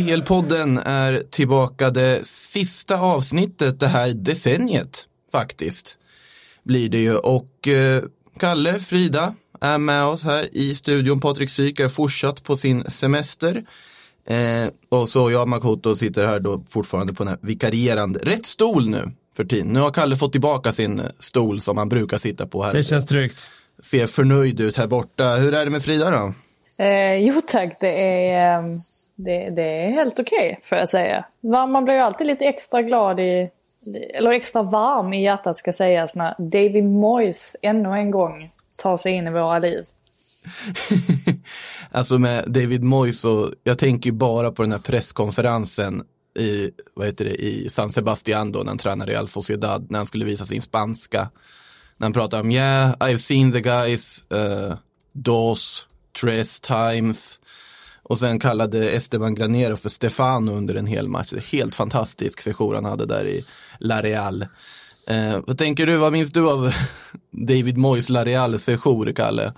PL-podden är tillbaka det sista avsnittet det här decenniet faktiskt. Blir det ju och eh, Kalle, Frida är med oss här i studion. Patrik Syk är fortsatt på sin semester. Eh, och så jag, Makoto, sitter här då fortfarande på den här vikarierande, rätt stol nu för tiden. Nu har Kalle fått tillbaka sin stol som han brukar sitta på här. Det känns tryggt. Ser förnöjd ut här borta. Hur är det med Frida då? Eh, jo tack, det är, ehm, det, det är helt okej okay, får jag säga. Man blir ju alltid lite extra glad i, eller extra varm i hjärtat ska sägas när David Moyes ännu en gång tar sig in i våra liv. alltså med David Moyes och jag tänker bara på den här presskonferensen i, vad heter det, i San Sebastian då när han tränade Real Sociedad när han skulle visa sin spanska. När han pratade om yeah, I've seen the guys, uh, dos, tres times. Och sen kallade Esteban Granero för Stefano under en hel match. Helt fantastisk sejour han hade där i La Real. Eh, vad tänker du, vad minns du av David Moyes La Real-sejour, Kalle?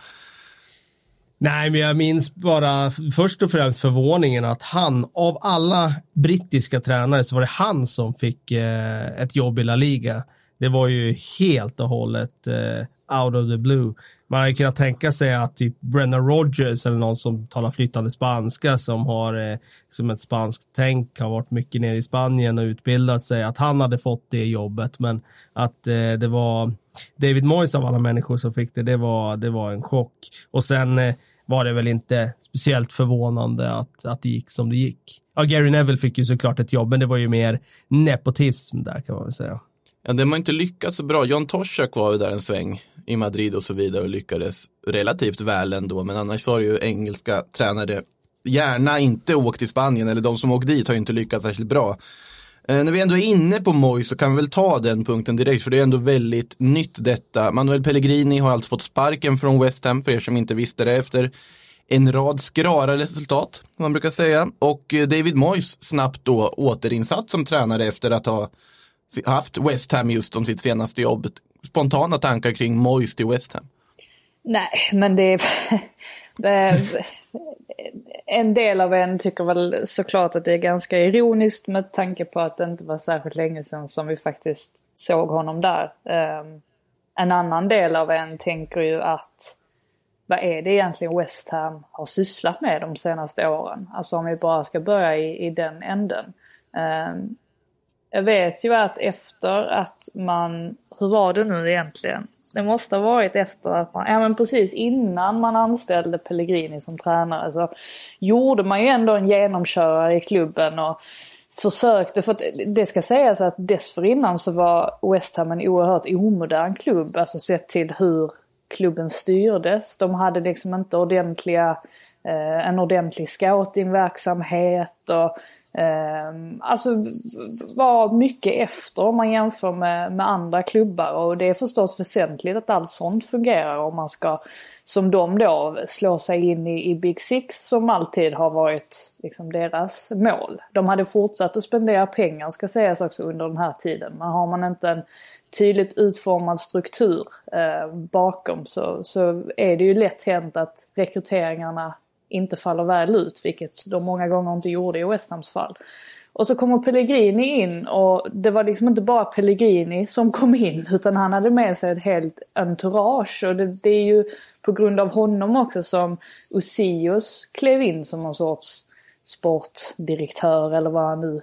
Nej, men jag minns bara först och främst förvåningen att han, av alla brittiska tränare, så var det han som fick eh, ett jobb i La Liga. Det var ju helt och hållet eh, out of the blue. Man hade kunnat tänka sig att typ Brennan Rogers eller någon som talar flytande spanska som har eh, som ett spanskt tänk har varit mycket nere i Spanien och utbildat sig, att han hade fått det jobbet. Men att eh, det var David Moyes av alla människor som fick det, det var, det var en chock. Och sen eh, var det väl inte speciellt förvånande att, att det gick som det gick. Ja, Gary Neville fick ju såklart ett jobb, men det var ju mer nepotism där kan man väl säga. Ja, det har inte lyckats så bra. John Toshak var ju där en sväng i Madrid och så vidare och lyckades relativt väl ändå. Men annars har ju engelska tränare gärna inte åkt till Spanien eller de som åkt dit har ju inte lyckats särskilt bra. Eh, när vi ändå är inne på Moj så kan vi väl ta den punkten direkt för det är ändå väldigt nytt detta. Manuel Pellegrini har alltså fått sparken från West Ham för er som inte visste det efter en rad skrara resultat, som man brukar säga. Och eh, David Moyes snabbt då återinsatt som tränare efter att ha haft West Ham just om sitt senaste jobb. Spontana tankar kring Moyes till West Ham? Nej, men det är... en del av en tycker väl såklart att det är ganska ironiskt med tanke på att det inte var särskilt länge sedan som vi faktiskt såg honom där. Ehm, en annan del av en tänker ju att vad är det egentligen West Ham har sysslat med de senaste åren? Alltså om vi bara ska börja i, i den änden. Ehm, jag vet ju att efter att man, hur var det nu egentligen? Det måste ha varit efter att man, ja men precis innan man anställde Pellegrini som tränare så gjorde man ju ändå en genomkörare i klubben och försökte, för att det ska sägas att dessförinnan så var West Ham en oerhört omodern klubb, alltså sett till hur klubben styrdes. De hade liksom inte ordentliga, eh, en ordentlig scoutingverksamhet och Ehm, alltså var mycket efter om man jämför med, med andra klubbar och det är förstås väsentligt att allt sånt fungerar om man ska, som de då, slå sig in i, i Big Six som alltid har varit liksom, deras mål. De hade fortsatt att spendera pengar ska sägas också under den här tiden. Men har man inte en tydligt utformad struktur eh, bakom så, så är det ju lätt hänt att rekryteringarna inte faller väl ut, vilket de många gånger inte gjorde i West Hams fall. Och så kommer Pellegrini in och det var liksom inte bara Pellegrini som kom in utan han hade med sig ett helt entourage och det, det är ju på grund av honom också som Usius klev in som någon sorts sportdirektör eller vad han nu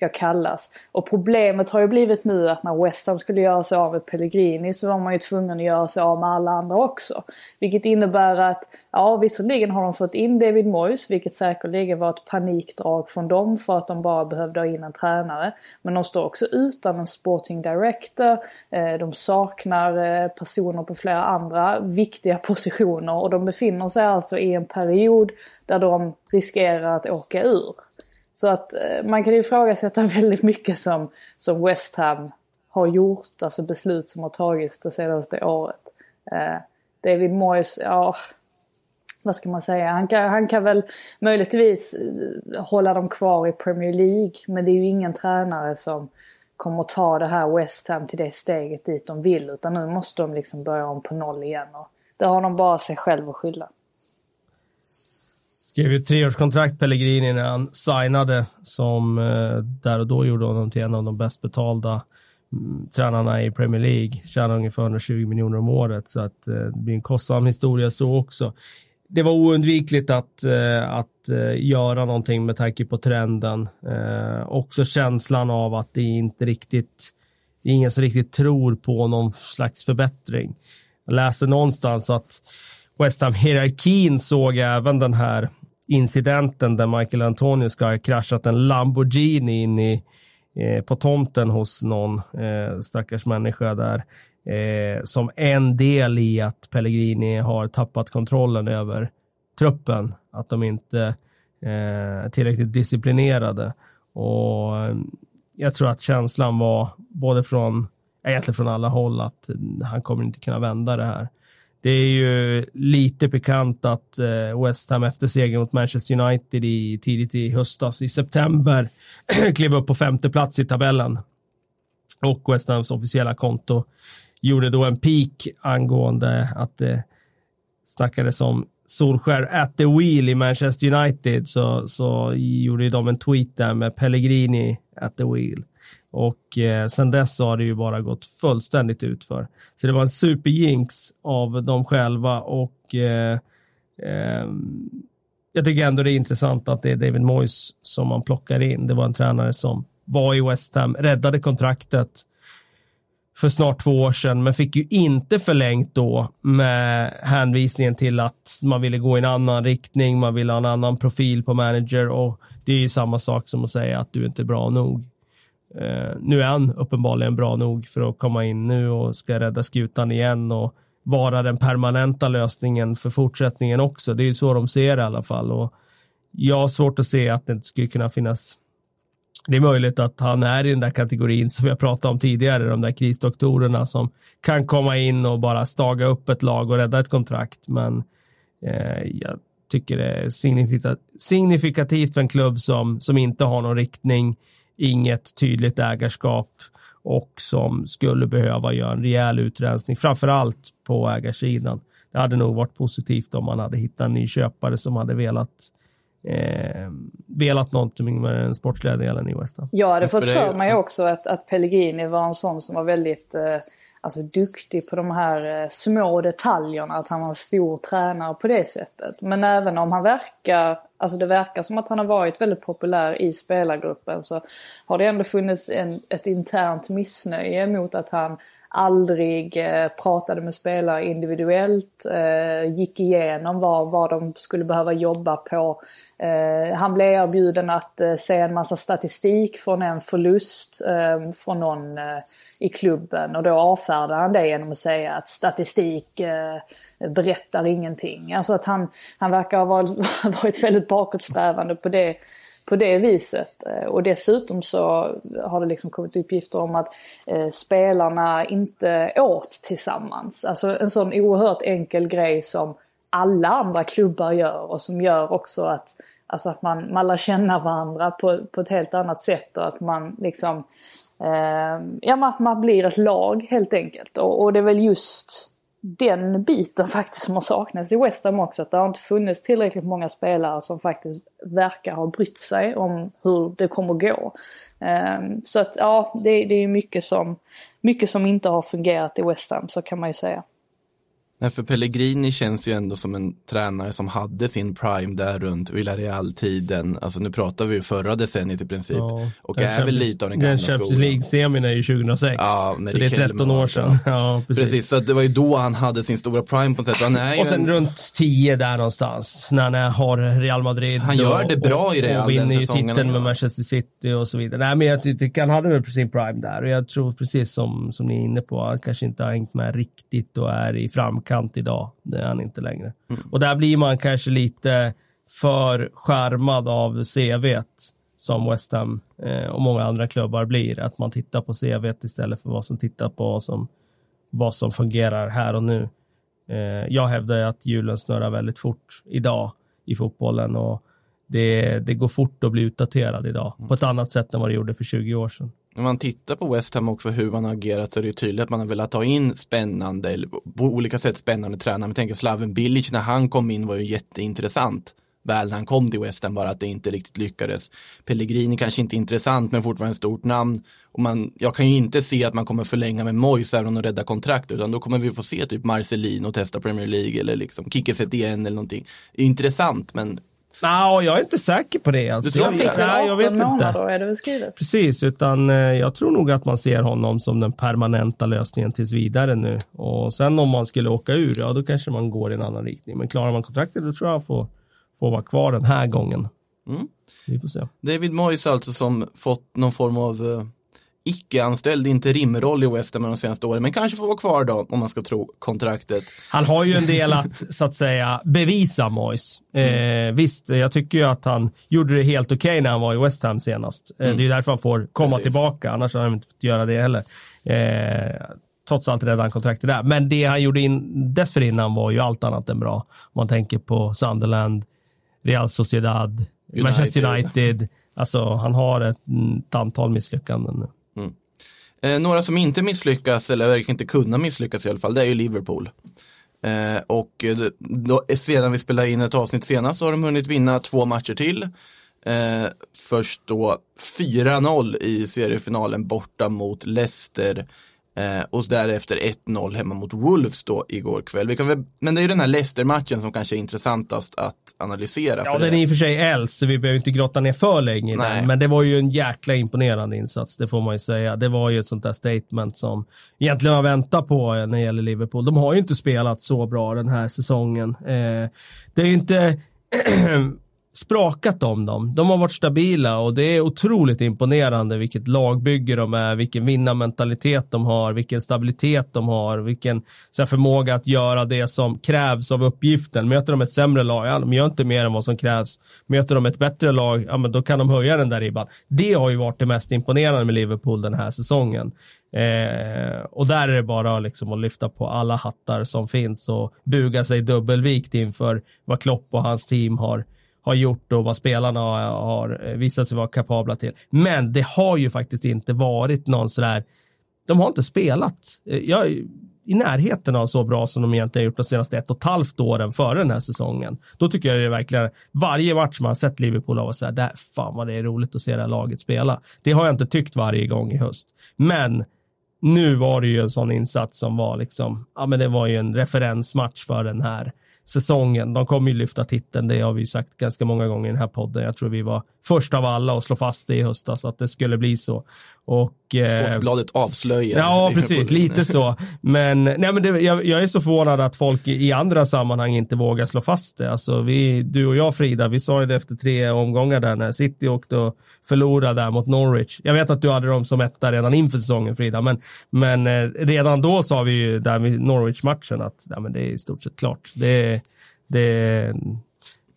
ska kallas. Och problemet har ju blivit nu att när West Ham skulle göra sig av med Pellegrini så var man ju tvungen att göra sig av med alla andra också. Vilket innebär att, ja visserligen har de fått in David Moyes, vilket säkerligen var ett panikdrag från dem för att de bara behövde ha in en tränare. Men de står också utan en sporting director, eh, de saknar eh, personer på flera andra viktiga positioner och de befinner sig alltså i en period där de riskerar att åka ur. Så att eh, man kan ju ifrågasätta väldigt mycket som, som West Ham har gjort, alltså beslut som har tagits det senaste året. Eh, David Moyes, ja, vad ska man säga, han kan, han kan väl möjligtvis eh, hålla dem kvar i Premier League, men det är ju ingen tränare som kommer ta det här West Ham till det steget dit de vill, utan nu måste de liksom börja om på noll igen och det har de bara sig själv att skylla. Skrev ju treårskontrakt Pellegrini när han signade som eh, där och då gjorde honom till en av de bäst betalda mm, tränarna i Premier League. Tjänar ungefär 120 miljoner om året så att eh, det blir en kostsam historia så också. Det var oundvikligt att, eh, att eh, göra någonting med tanke på trenden. Eh, också känslan av att det inte riktigt, det är ingen som riktigt tror på någon slags förbättring. Jag läste någonstans att West Ham-hierarkin såg även den här incidenten där Michael Antonio ska ha kraschat en Lamborghini in i, eh, på tomten hos någon eh, stackars människa där. Eh, som en del i att Pellegrini har tappat kontrollen över truppen. Att de inte är eh, tillräckligt disciplinerade. Och eh, jag tror att känslan var både från, egentligen från alla håll, att han kommer inte kunna vända det här. Det är ju lite pikant att eh, West Ham efter segern mot Manchester United i, tidigt i höstas, i september, klev upp på femte plats i tabellen. Och West Hams officiella konto gjorde då en peak angående att det snackades om Solskär at the wheel i Manchester United så, så gjorde de en tweet där med Pellegrini at the wheel. Och eh, sen dess har det ju bara gått fullständigt utför. Så det var en superjinx av dem själva och eh, eh, jag tycker ändå det är intressant att det är David Moyes som man plockar in. Det var en tränare som var i West Ham, räddade kontraktet för snart två år sedan, men fick ju inte förlängt då med hänvisningen till att man ville gå i en annan riktning, man ville ha en annan profil på manager och det är ju samma sak som att säga att du inte är bra nog. Eh, nu är han uppenbarligen bra nog för att komma in nu och ska rädda skutan igen och vara den permanenta lösningen för fortsättningen också. Det är ju så de ser det i alla fall och jag har svårt att se att det inte skulle kunna finnas det är möjligt att han är i den där kategorin som vi har pratat om tidigare, de där krisdoktorerna som kan komma in och bara staga upp ett lag och rädda ett kontrakt. Men eh, jag tycker det är signifikativt för en klubb som, som inte har någon riktning, inget tydligt ägarskap och som skulle behöva göra en rejäl utrensning, framför allt på ägarsidan. Det hade nog varit positivt om man hade hittat en ny köpare som hade velat eh, velat någonting med den sportsliga delen i West Ham. Jag hade fått för mig också att, att Pellegrini var en sån som var väldigt eh, alltså, duktig på de här eh, små detaljerna. Att han var en stor tränare på det sättet. Men även om han verkar, alltså det verkar som att han har varit väldigt populär i spelargruppen så har det ändå funnits en, ett internt missnöje mot att han aldrig eh, pratade med spelare individuellt, eh, gick igenom vad, vad de skulle behöva jobba på. Eh, han blev erbjuden att eh, se en massa statistik från en förlust eh, från någon eh, i klubben och då avfärdar han det genom att säga att statistik eh, berättar ingenting. Alltså att han, han verkar ha varit, väldigt bakåtsträvande på det på det viset. Eh, och dessutom så har det liksom kommit uppgifter om att eh, spelarna inte åt tillsammans. Alltså en sån oerhört enkel grej som alla andra klubbar gör och som gör också att, alltså att man, man lär känna varandra på, på ett helt annat sätt och att man liksom Ehm, ja, att man blir ett lag helt enkelt. Och, och det är väl just den biten faktiskt som har saknats i West Ham också. Att det har inte funnits tillräckligt många spelare som faktiskt verkar ha brytt sig om hur det kommer gå. Um, så att ja, det, det är mycket som, mycket som inte har fungerat i West Ham, så kan man ju säga. Nej, för Pellegrini känns ju ändå som en tränare som hade sin prime där runt Villarreal-tiden. Alltså nu pratar vi ju förra decenniet i princip. Ja, och är väl lite av den gamla skolan. Den Champions League-semin är ju 2006. Ja, så det är 13 år sedan. Ja, precis. precis. så det var ju då han hade sin stora prime på något sätt. Han är och sen en... runt 10 där någonstans. När han har Real Madrid. Han gör det bra och, i Real Och vinner ju titeln med Manchester City och så vidare. Nej, men jag tycker han hade väl sin prime där. Och jag tror precis som, som ni är inne på, han kanske inte har hängt med riktigt och är i framkant framkant idag. Det är han inte längre. Mm. Och där blir man kanske lite för skärmad av CVt som West Ham eh, och många andra klubbar blir. Att man tittar på CVt istället för vad som tittar på vad som, vad som fungerar här och nu. Eh, jag hävdar att hjulen snurrar väldigt fort idag i fotbollen och det, det går fort att bli utdaterad idag på ett annat sätt än vad det gjorde för 20 år sedan när man tittar på West Ham också hur man har agerat så är det tydligt att man har velat ta in spännande, eller på olika sätt spännande tränare. Man tänker Slaven Bilic när han kom in var ju jätteintressant. väl när han kom till West Ham, bara att det inte riktigt lyckades. Pellegrini kanske inte är intressant, men fortfarande ett stort namn. Och man, jag kan ju inte se att man kommer förlänga med Moyes även om de räddar kontrakt, utan då kommer vi få se typ Marcelino testa Premier League eller liksom Kicke igen eller någonting. Det är intressant, men Nej, jag är inte säker på det. Alltså. Du tror jag, inte det? nej, jag vet inte. månader är det väl skrivet. Precis, utan eh, jag tror nog att man ser honom som den permanenta lösningen tills vidare nu. Och sen om man skulle åka ur, ja då kanske man går i en annan riktning. Men klarar man kontraktet, då tror jag han får, får vara kvar den här gången. Mm. Vi får se. David Moyes alltså som fått någon form av uh, icke-anställd interimroll i West Ham de senaste åren, men kanske får vara kvar då om man ska tro kontraktet. Han har ju en del att, så att säga, bevisa Moyes. Eh, visst, jag tycker ju att han gjorde det helt okej okay när han var i West Ham senast. Eh, Mm. Det är därför han får komma Precis. tillbaka, annars hade han inte fått göra det heller. Eh, trots allt räddade han kontraktet där. Men det han gjorde in, dessförinnan var ju allt annat än bra. Om man tänker på Sunderland, Real Sociedad, United. Manchester United. Alltså, han har ett, ett antal misslyckanden nu. Mm. Eh, några som inte misslyckas, eller verkar inte kunna misslyckas i alla fall, det är ju Liverpool. Eh, och då, sedan vi spelade in ett avsnitt senast så har de hunnit vinna två matcher till. Eh, först då 4-0 i seriefinalen borta mot Leicester. Eh, och därefter 1-0 hemma mot Wolves då igår kväll. Vi väl, men det är ju den här Leicester-matchen som kanske är intressantast att analysera. Ja, den det. är i och för sig äldst, så vi behöver inte grotta ner för länge i Nej. den. Men det var ju en jäkla imponerande insats, det får man ju säga. Det var ju ett sånt där statement som egentligen man väntar på när det gäller Liverpool. De har ju inte spelat så bra den här säsongen. Eh, det är ju inte sprakat om dem. De har varit stabila och det är otroligt imponerande vilket lagbygge de är, vilken vinnarmentalitet de har, vilken stabilitet de har, vilken så här, förmåga att göra det som krävs av uppgiften. Möter de ett sämre lag, ja, de gör inte mer än vad som krävs. Möter de ett bättre lag, ja, men då kan de höja den där ribban. Det har ju varit det mest imponerande med Liverpool den här säsongen. Eh, och där är det bara liksom att lyfta på alla hattar som finns och buga sig dubbelvikt inför vad Klopp och hans team har har gjort och vad spelarna har, eh, visat sig vara kapabla till. Men det har ju faktiskt inte varit någon sådär, de har inte spelat eh, jag, i närheten av så bra som de egentligen gjort de senaste ett och ett halvt åren före den här säsongen. Då tycker jag det är verkligen, varje match man har sett Liverpool av och säga, där fan vad det är roligt att se det här laget spela. Det har jag inte tyckt varje gång i höst. Men nu var det ju en sån insats som var liksom, ja men det var ju en referensmatch för den här säsongen. De kommer ju lyfta titeln, det har vi sagt ganska många gånger i den här podden. Jag tror vi var först av alla att slå fast det i höstas, att det skulle bli så. Och, eh, Sportbladet avslöjar. Ja, precis. Lite så. Men, nej, men det, jag, jag är så förvånad att folk i, andra sammanhang inte vågar slå fast det. Alltså, vi, du och jag, Frida, vi sa ju det efter tre omgångar där när City åkte och förlorade där mot Norwich. Jag vet att du hade dem som etta redan inför säsongen, Frida, men, men eh, redan då sa vi ju där med Norwich-matchen att ja, men det är i stort sett klart. Det, det,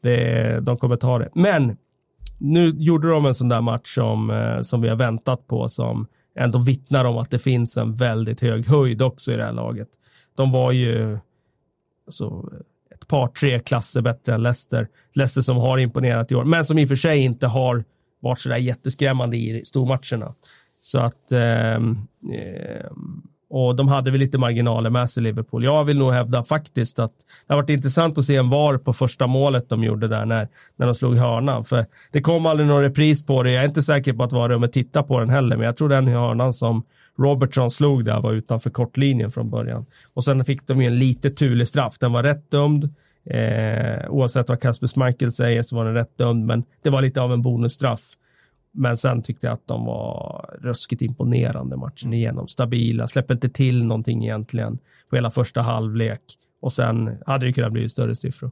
det, de kommer ta det. Men nu gjorde de en sån där match som, eh, som vi har väntat på som ändå vittnar om att det finns en väldigt hög höjd också i det här laget. De var ju alltså, ett par, tre klasser bättre än Leicester. Leicester som har imponerat i år, men som i och för sig inte har varit sådär jätteskrämmande i stormatcherna. Så att eh, eh, och de hade väl lite marginaler med sig Liverpool. Jag vill nog hävda faktiskt att det har varit intressant att se en VAR på första målet de gjorde där när, när de slog hörnan. För det kom aldrig någon repris på det. Jag är inte säker på att VAR-rummet tittar på den heller, men jag tror den hörnan som Robertson slog där var utanför kortlinjen från början. Och sen fick de ju en lite turlig straff. Den var rätt dömd. Eh, oavsett vad Kasper Schmeichel säger så var den rätt dömd, men det var lite av en bonusstraff. Men sen tyckte jag att de var ruskigt imponerande matchen igenom. Stabila, släpper inte till någonting egentligen på hela första halvlek. Och sen hade det kunnat bli större siffror.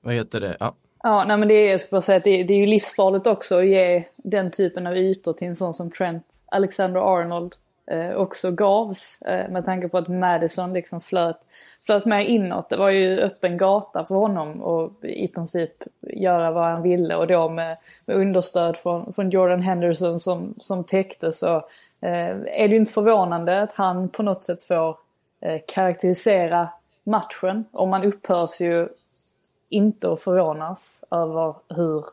Vad heter det? Ja. Ja, nej men det är, jag skulle bara säga att det, det är ju livsfarligt också att ge den typen av ytor till en sån som Trent Alexander-Arnold eh, också gavs. Eh, med tanke på att Madison liksom flöt, flöt med inåt. Det var ju öppen gata för honom och i princip göra vad han ville och då med, med understöd från, från Jordan Henderson som, som täckte så eh, är det ju inte förvånande att han på något sätt får eh, karaktärisera matchen. Och man upphörs ju inte att förvånas över hur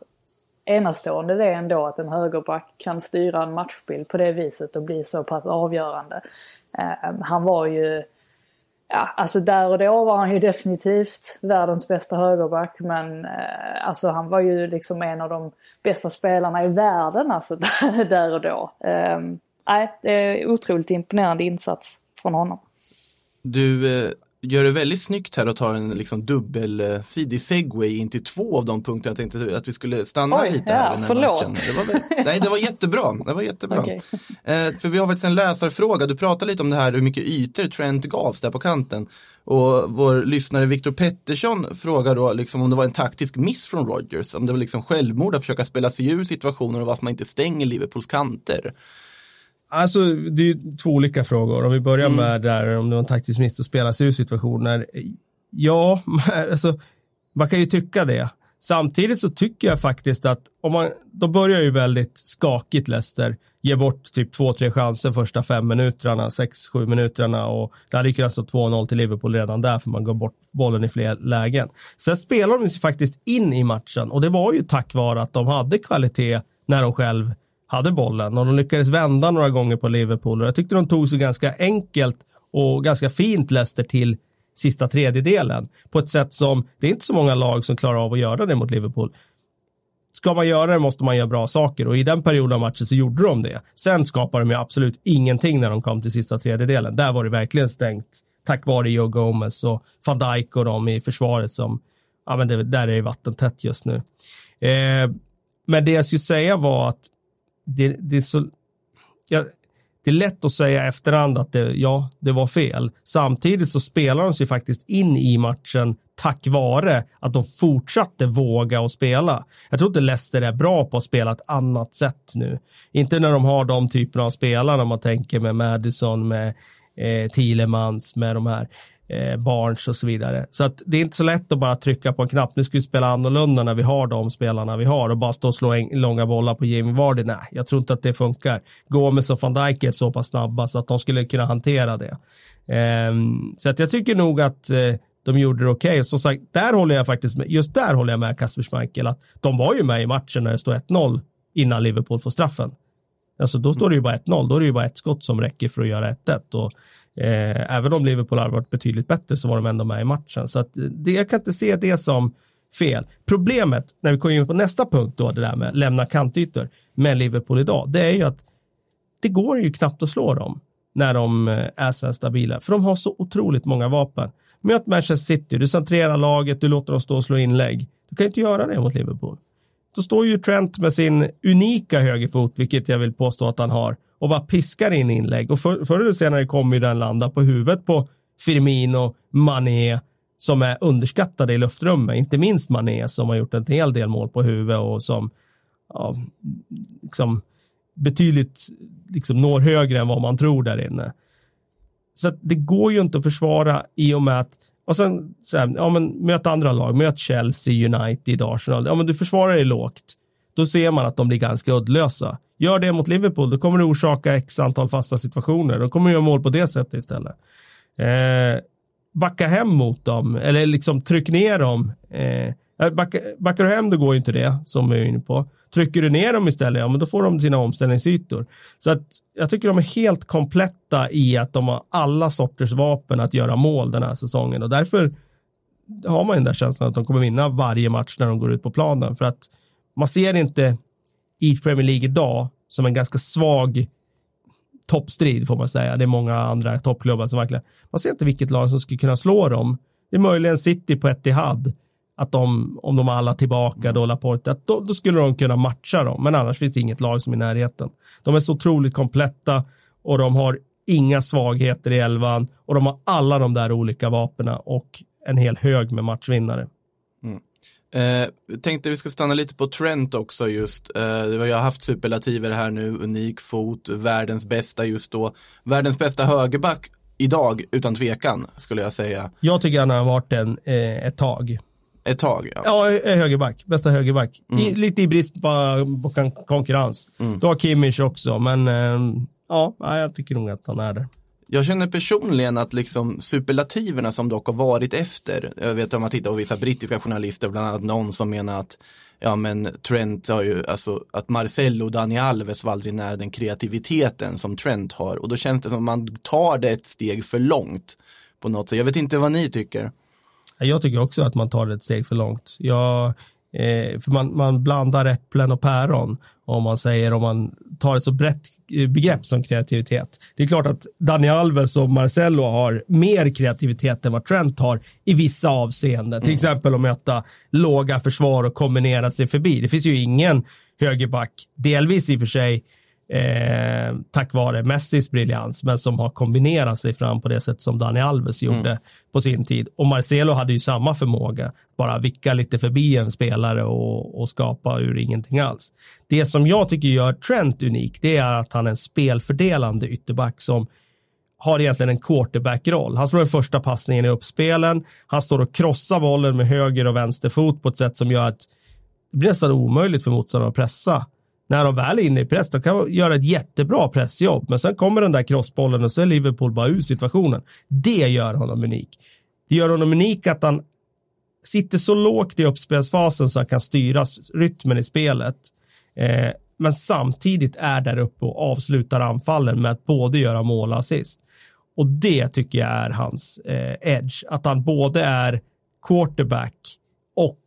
enastående det är ändå att en högerback kan styra en matchbild på det viset och bli så pass avgörande. Ehm, han var ju Ja, alltså där och då var han ju definitivt världens bästa högerback. Men eh, alltså han var ju liksom en av de bästa spelarna i världen alltså där, och då. Ehm, nej, det är otroligt imponerande insats från honom. Du eh, gör det väldigt snyggt här och tar en liksom dubbelsidig segway in till två av de punkter jag tänkte att vi skulle stanna Oj, lite här. Ja, förlåt. matchen. Det var, väl- nej, det var jättebra. Det var jättebra. Okej. Eh, för vi har faktiskt en läsarfråga. Du pratade lite om det här hur mycket ytor Trent gavs där på kanten. Och vår lyssnare Viktor Pettersson frågar då liksom om det var en taktisk miss från Rodgers. Om det var liksom självmord att försöka spela sig ur situationen och varför man inte stänger Liverpools kanter. Alltså, det är ju två olika frågor. Om vi börjar med där, om det var en taktisk miss att spela sig ur situationer. Ja, alltså, man kan ju tycka det. Samtidigt så tycker jag faktiskt att om man, de börjar ju väldigt skakigt Leicester, ger bort typ två, tre chanser första fem minuterna, sex, sju minuterna och det hade ju kunnat stå 2-0 till Liverpool redan där för man går bort bollen i fler lägen. Sen spelar de sig faktiskt in i matchen och det var ju tack vare att de hade kvalitet när de själv hade bollen och de lyckades vända några gånger på Liverpool och jag tyckte de tog sig ganska enkelt och ganska fint Leicester till sista tredjedelen på ett sätt som det är inte så många lag som klarar av att göra det mot Liverpool. Ska man göra det måste man göra bra saker och i den perioden av matchen så gjorde de det. Sen skapade de ju absolut ingenting när de kom till sista tredjedelen. Där var det verkligen stängt tack vare Joe Gomez och van Dijk och de i försvaret som, ja men det, där är det vattentätt just nu. Eh, men det jag skulle säga var att det, det är så, ja, det är lätt att säga i efterhand att det, ja, det var fel. Samtidigt så spelar de sig faktiskt in i matchen tack vare att de fortsatte våga och spela. Jag tror inte Leicester är bra på att spela ett annat sätt nu. Inte när de har de typerna av spelare, om man tänker med Madison, med eh, Thielemans, med de här eh, Barnes och så vidare. Så att det är inte så lätt att bara trycka på en knapp. Nu ska vi spela annorlunda när vi har de spelarna vi har och bara stå och slå en, långa bollar på Jamie Vardy. Nej, jag tror inte att det funkar. Gomes och van Dijk är så pass snabba så att de skulle kunna hantera det. Ehm, så att jag tycker nog att eh, de gjorde det okej. Som sagt, där håller jag faktiskt med, just där håller jag med Kasper Schmeichel att de var ju med i matchen när det stod 1-0 innan Liverpool får straffen. Alltså då står det ju bara 1-0, då är det ju bara ett skott som räcker för att göra 1-1 och eh, även om Liverpool hade varit betydligt bättre så var de ändå med i matchen. Så att eh, det, jag kan inte se det som fel. Problemet när vi kommer in på nästa punkt då, det där med lämna kantytor med Liverpool idag, det är ju att det går ju knappt att slå dem när de eh, är så här stabila, för de har så otroligt många vapen. Möt Manchester City, du centrerar laget, du låter dem stå och slå inlägg. Du kan inte göra det mot Liverpool. Då står ju Trent med sin unika högerfot, vilket jag vill påstå att han har, och bara piskar in inlägg. Och för, förr eller senare kommer den landa på huvudet på Firmino, Mané, som är underskattade i luftrummet. Inte minst Mané som har gjort en hel del mål på huvudet och som ja, liksom, betydligt liksom, når högre än vad man tror där inne. Så att det går ju inte att försvara i och med att och sen, så här, ja men möt andra lag, möt Chelsea, United, Arsenal. Ja men du försvarar dig lågt. Då ser man att de blir ganska uddlösa. Gör det mot Liverpool, då kommer det orsaka x antal fasta situationer. Då kommer göra mål på det sättet istället. Eh, backa hem mot dem, eller liksom tryck ner dem. Eh, eh, backa, backar du hem, då går ju inte det, som vi är inne på. Trycker du ner dem istället, ja men då får de sina omställningsytor. Så att jag tycker de är helt kompletta i att de har alla sorters vapen att göra mål den här säsongen och därför har man den där känslan att de kommer vinna varje match när de går ut på planen. För att man ser inte i Premier League idag som en ganska svag toppstrid får man säga. Det är många andra toppklubbar som verkligen, man ser inte vilket lag som skulle kunna slå dem. Det är möjligen City på Etihad att de, om de alla tillbaka då Laporte, att då, då, skulle de kunna matcha dem. Men annars finns det inget lag som är i närheten. De är så otroligt kompletta och de har inga svagheter i elvan och de har alla de där olika vapnen och en hel hög med matchvinnare. Eh, tänkte vi ska stanna lite på Trent också just. Eh, jag har haft superlativer här nu, unik fot, världens bästa just då. Världens bästa högerback idag, utan tvekan, skulle jag säga. Jag tycker han har varit en eh, ett tag. Ett tag, ja. Ja, högerback. Bästa högerback. Mm. I, lite i brist på, på konkurrens. Mm. Du har Kimmich också, men eh, ja, jag tycker nog att han är där. Jag känner personligen att liksom superlativerna som dock har varit efter, jag vet om man tittar på vissa brittiska journalister, bland annat någon som menar att ja men Trent har ju, alltså att Marcello och Dani Alves var aldrig nära den kreativiteten som Trent har och då känns det som att man tar det ett steg för långt på något sätt. Jag vet inte vad ni tycker. Jag tycker också att man tar det ett steg för långt. Jag, eh, för man, man blandar äpplen och päron om man säger om man tar ett så brett eh, begrepp som kreativitet. Det är klart att Dani Alves och Marcelo har mer kreativitet än vad Trent har i vissa avseenden. Till mm. exempel att möta låga försvar och kombinera sig förbi. Det finns ju ingen högerback, delvis i och för sig eh, tack vare Messis briljans, men som har kombinerat sig fram på det sätt som Dani Alves gjorde mm. på sin tid. Och Marcelo hade ju samma förmåga, bara vicka lite förbi en spelare och, och skapa ur ingenting alls. Det som jag tycker gör Trent unik, det är att han är en spelfördelande ytterback som har egentligen en quarterback-roll. Han slår den första passningen i uppspelen. Han står och krossar bollen med höger och vänster fot på ett sätt som gör att det blir nästan omöjligt för motståndaren att pressa när de väl är inne i press, de kan göra ett jättebra pressjobb, men sen kommer den där crossbollen och så är Liverpool bara ur situationen. Det gör honom unik. Det gör honom unik att han sitter så lågt i uppspelsfasen så han kan styra rytmen i spelet. Eh, men samtidigt är där uppe och avslutar anfallen med att både göra mål och assist. Och det tycker jag är hans eh, edge, att han både är quarterback och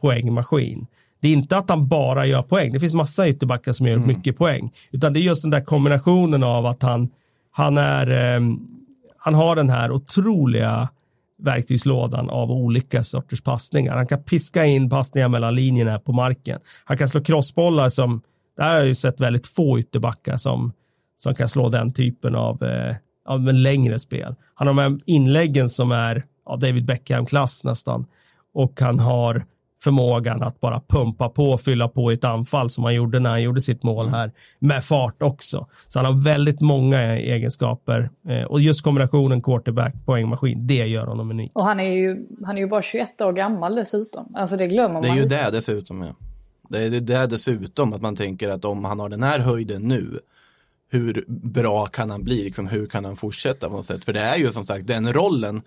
poängmaskin. Det är inte att han bara gör poäng. Det finns massa ytterbackar som gör mm. mycket poäng. Utan det är just den där kombinationen av att han, han, är, eh, han har den här otroliga verktygslådan av olika sorters passningar. Han kan piska in passningar mellan linjerna på marken. Han kan slå crossbollar som, där har jag ju sett väldigt få ytterbackar som, som kan slå den typen av, eh, av en längre spel. Han har med inläggen som är av David Beckham-klass nästan. Och han har förmågan att bara pumpa på och fylla på i ett anfall som han gjorde när han gjorde sitt mål här med fart också. Så han har väldigt många egenskaper eh, och just kombinationen quarterback poängmaskin, det gör honom unik. Och han är ju, han är ju bara 21 år gammal dessutom. Alltså det glömmer man. Det är ju det dessutom ja. Det är det dessutom att man tänker att om han har den här höjden nu hur bra kan han bli? Liksom, hur kan han fortsätta på något sätt? För det är ju som sagt den rollen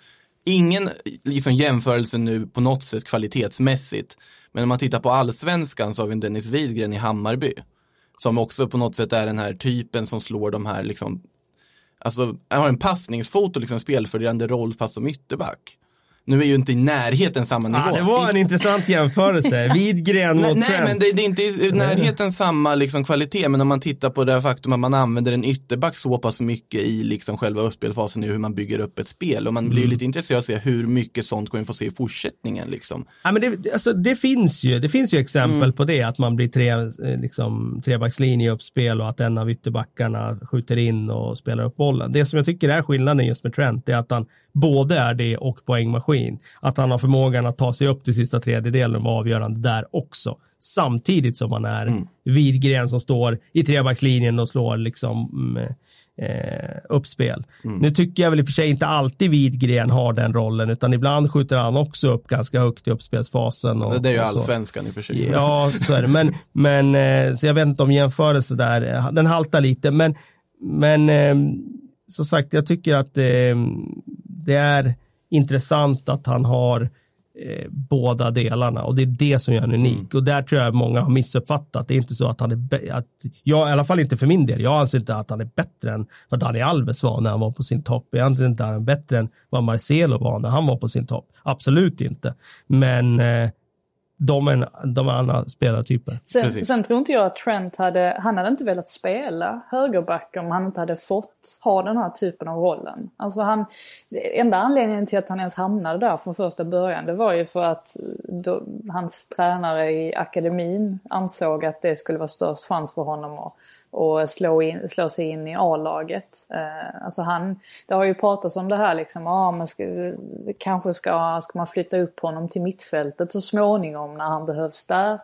ingen liksom, jämförelse nu på något sätt kvalitetsmässigt. Men om man tittar på allsvenskan så har vi en Dennis Widgren i Hammarby. Som också på något sätt är den här typen som slår de här, liksom, alltså har en passningsfot och liksom spelfördelande roll fast som ytterback. Nu är ju inte i närheten samma nivå. Ah, det var en intressant jämförelse. Widgren mot Nej, nej men det, det, är inte i närheten samma liksom, kvalitet. Men om man tittar på det faktum att man använder en ytterback så pass mycket i liksom, själva uppspelfasen, i hur man bygger upp ett spel. Och man mm. blir lite intresserad av att se hur mycket sånt kommer vi få se i fortsättningen. Liksom. Ja, men det, alltså, det, finns ju, det finns ju exempel mm. på det, att man blir tre, eh, liksom, trebackslinje i uppspel och att en av ytterbackarna skjuter in och spelar upp bollen. Det som jag tycker är skillnaden just med Trent är att han både är det och poängmaskin. Att han har förmågan att ta sig upp till sista tredjedelen var avgörande där också. Samtidigt som han är mm. Widgren som står i trebackslinjen och slår liksom mm, eh, uppspel. Mm. Nu tycker jag väl i och för sig inte alltid Widgren har den rollen, utan ibland skjuter han också upp ganska högt i uppspelsfasen. Och, det är ju allsvenskan i och för sig. Ja, så är det. Men, men eh, så jag vet inte om jämförelse där, den haltar lite, men, men eh, som sagt, jag tycker att eh, det är intressant att han har eh, båda delarna och det är det som gör honom unik. Mm. Och där tror jag många har missuppfattat. Det är inte så att han är, att, jag, i alla fall inte för min del, jag anser inte att han är bättre än vad Dani Alves var när han var på sin topp. Jag anser inte att han är bättre än vad Marcelo var när han var på sin topp. Absolut inte. Men eh, de är, de andra spelartyper. Sen, sen, tror inte jag att Trent hade, han hade inte velat spela högerback om han inte hade fått ha den här typen av rollen. Alltså han, enda anledningen till att han ens hamnade där från första början det var ju för att då, hans tränare i akademin ansåg att det skulle vara störst chans för honom att och slå, in, slå sig in i A-laget. Eh, alltså han, det har ju pratats om det här liksom, ah, man ska, kanske ska, ska man flytta upp honom till mittfältet så småningom när han behövs där.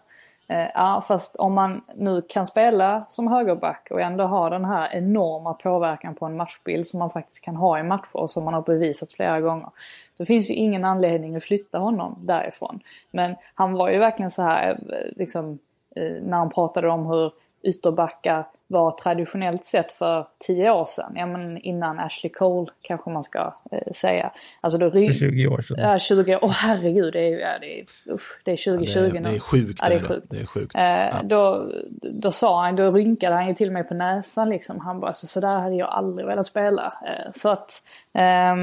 Eh, ja, fast om man nu kan spela som högerback och ändå ha den här enorma påverkan på en matchbild som man faktiskt kan ha i matcher och som man har bevisat flera gånger. Då finns ju ingen anledning att flytta honom därifrån. Men han var ju verkligen så här, eh, liksom, eh, när han pratade om hur ytterbackar var traditionellt sett för tio år sedan. Ja men innan Ashley Cole kanske man ska eh, säga. Alltså då för 20 år sedan. Ja 20 år, åh oh, herregud det är, ja, det är, usch, det är 2020 ja, det, det, är sjukt. Ja, det är sjukt. Det är sjukt. Eh, ja. då, då sa han, då rynkade han ju till och med på näsan liksom. Han bara, så, så där hade jag aldrig velat spela. Eh, så att, eh,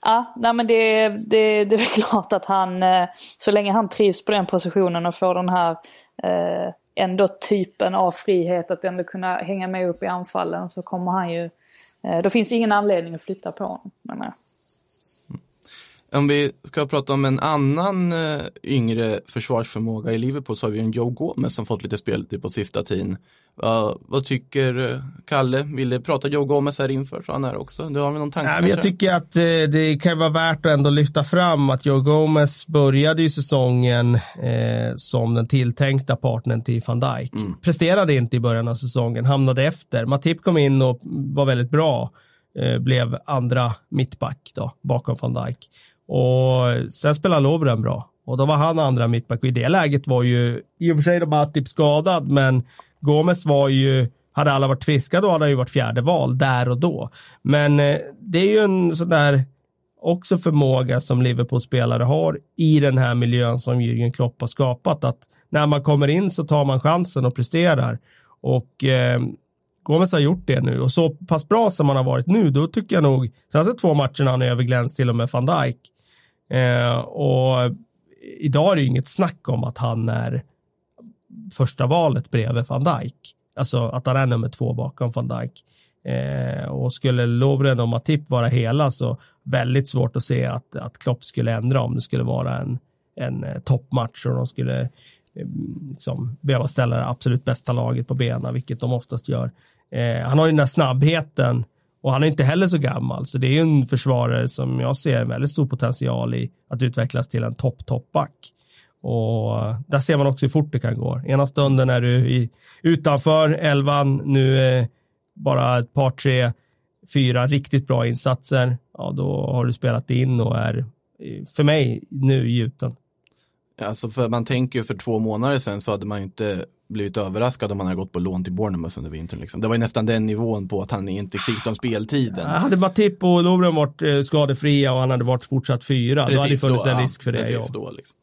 Ja, nej men det, det, det är väl klart att han, eh, så länge han trivs på den positionen och får den här eh, ändå typen av frihet att ändå kunna hänga med upp i anfallen så kommer han ju, eh, då finns det ingen anledning att flytta på honom. menar jag om vi ska prata om en annan uh, yngre försvarsförmåga i Liverpool så har vi en Joe Gomez som fått lite speltid på sista tiden. Uh, vad tycker uh, Kalle? Vill du prata Joe Gomez här inför? Så han är också. Du har väl någon tanke? Nej, men jag tycker att eh, det kan vara värt att ändå lyfta fram att Joe Gomez började ju säsongen eh, som den tilltänkta partnern till van Dijk. Mm. Presterade inte i början av säsongen, hamnade efter. Matip kom in och var väldigt bra. Eh, blev andra mittback då, bakom van Dijk. Och sen spelade Lovren bra. Och då var han andra mittback. Och i det läget var ju, i och för sig då Matip skadad, men Gomes var ju, hade alla varit friska då hade han ju varit fjärde val där och då. Men eh, det är ju en sån där också förmåga som Liverpool-spelare har i den här miljön som Jürgen Klopp har skapat. Att när man kommer in så tar man chansen och presterar. Och eh, Gomes har gjort det nu och så pass bra som han har varit nu, då tycker jag nog, senaste två matcherna han överglänst till och med van Dijk. Eh, och idag är det ju inget snack om att han är första valet bredvid van Dijk. Alltså att han är nummer två bakom van Dijk. Eh, och skulle Lovren och Matip vara hela så väldigt svårt att se att, att Klopp skulle ändra om det skulle vara en, en eh, toppmatch och de skulle eh, liksom, behöva ställa det absolut bästa laget på benen, vilket de oftast gör. Eh, han har ju den där snabbheten och han är inte heller så gammal, så det är ju en försvarare som jag ser en väldigt stor potential i att utvecklas till en topp, toppback. Och eh, där ser man också hur fort det kan gå. Ena stunden är du i, utanför elvan, nu är bara ett par, tre, fyra riktigt bra insatser. Ja, då har du spelat in och är eh, för mig nu gjuten. Alltså för man tänker ju för två månader sedan så hade man ju inte blivit överraskad om han hade gått på lån till Bournemouth under vintern. Liksom. Det var ju nästan den nivån på att han inte fick de speltiden. Hade Matip och Lovren varit eh, skadefria och han hade varit fortsatt fyra, precis då hade det funnits då, en risk för det. Ja, då, liksom.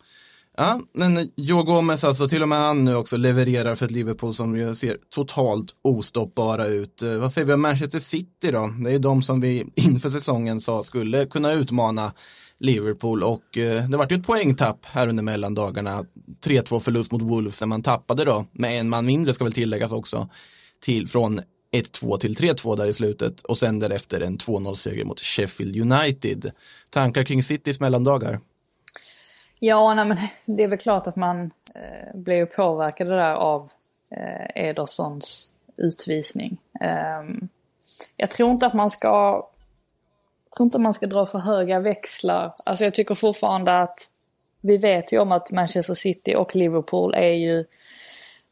Ja, men Joe Gomez alltså, till och med han nu också levererar för ett Liverpool som ser totalt ostoppbara ut. Eh, vad säger vi om Manchester City då? Det är ju de som vi inför säsongen sa skulle kunna utmana Liverpool och eh, det vart ju ett poängtapp här under mellandagarna. 3-2 förlust mot Wolves när man tappade då med en man mindre ska väl tilläggas också till från 1-2 till 3-2 där i slutet och sen därefter en 2-0 seger mot Sheffield United. Tankar kring Citys mellandagar? Ja, nej, men det är väl klart att man eh, blev påverkad där av eh, Edersons utvisning. Eh, jag tror inte att man ska tror inte man ska dra för höga växlar. Alltså jag tycker fortfarande att vi vet ju om att Manchester City och Liverpool är ju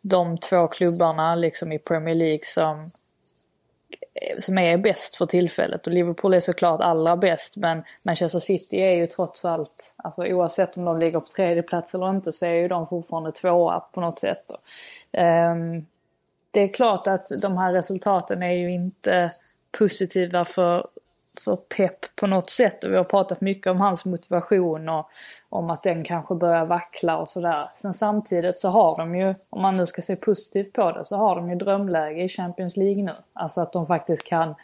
de två klubbarna liksom i Premier League som, som är bäst för tillfället. Och Liverpool är såklart allra bäst men Manchester City är ju trots allt, alltså oavsett om de ligger på tredje plats eller inte så är ju de fortfarande tvåa på något sätt. Um, det är klart att de här resultaten är ju inte positiva för för pepp på något sätt och vi har pratat mycket om hans motivation och om att den kanske börjar vackla och sådär. Sen samtidigt så har de ju, om man nu ska se positivt på det, så har de ju drömläge i Champions League nu. Alltså att de faktiskt kan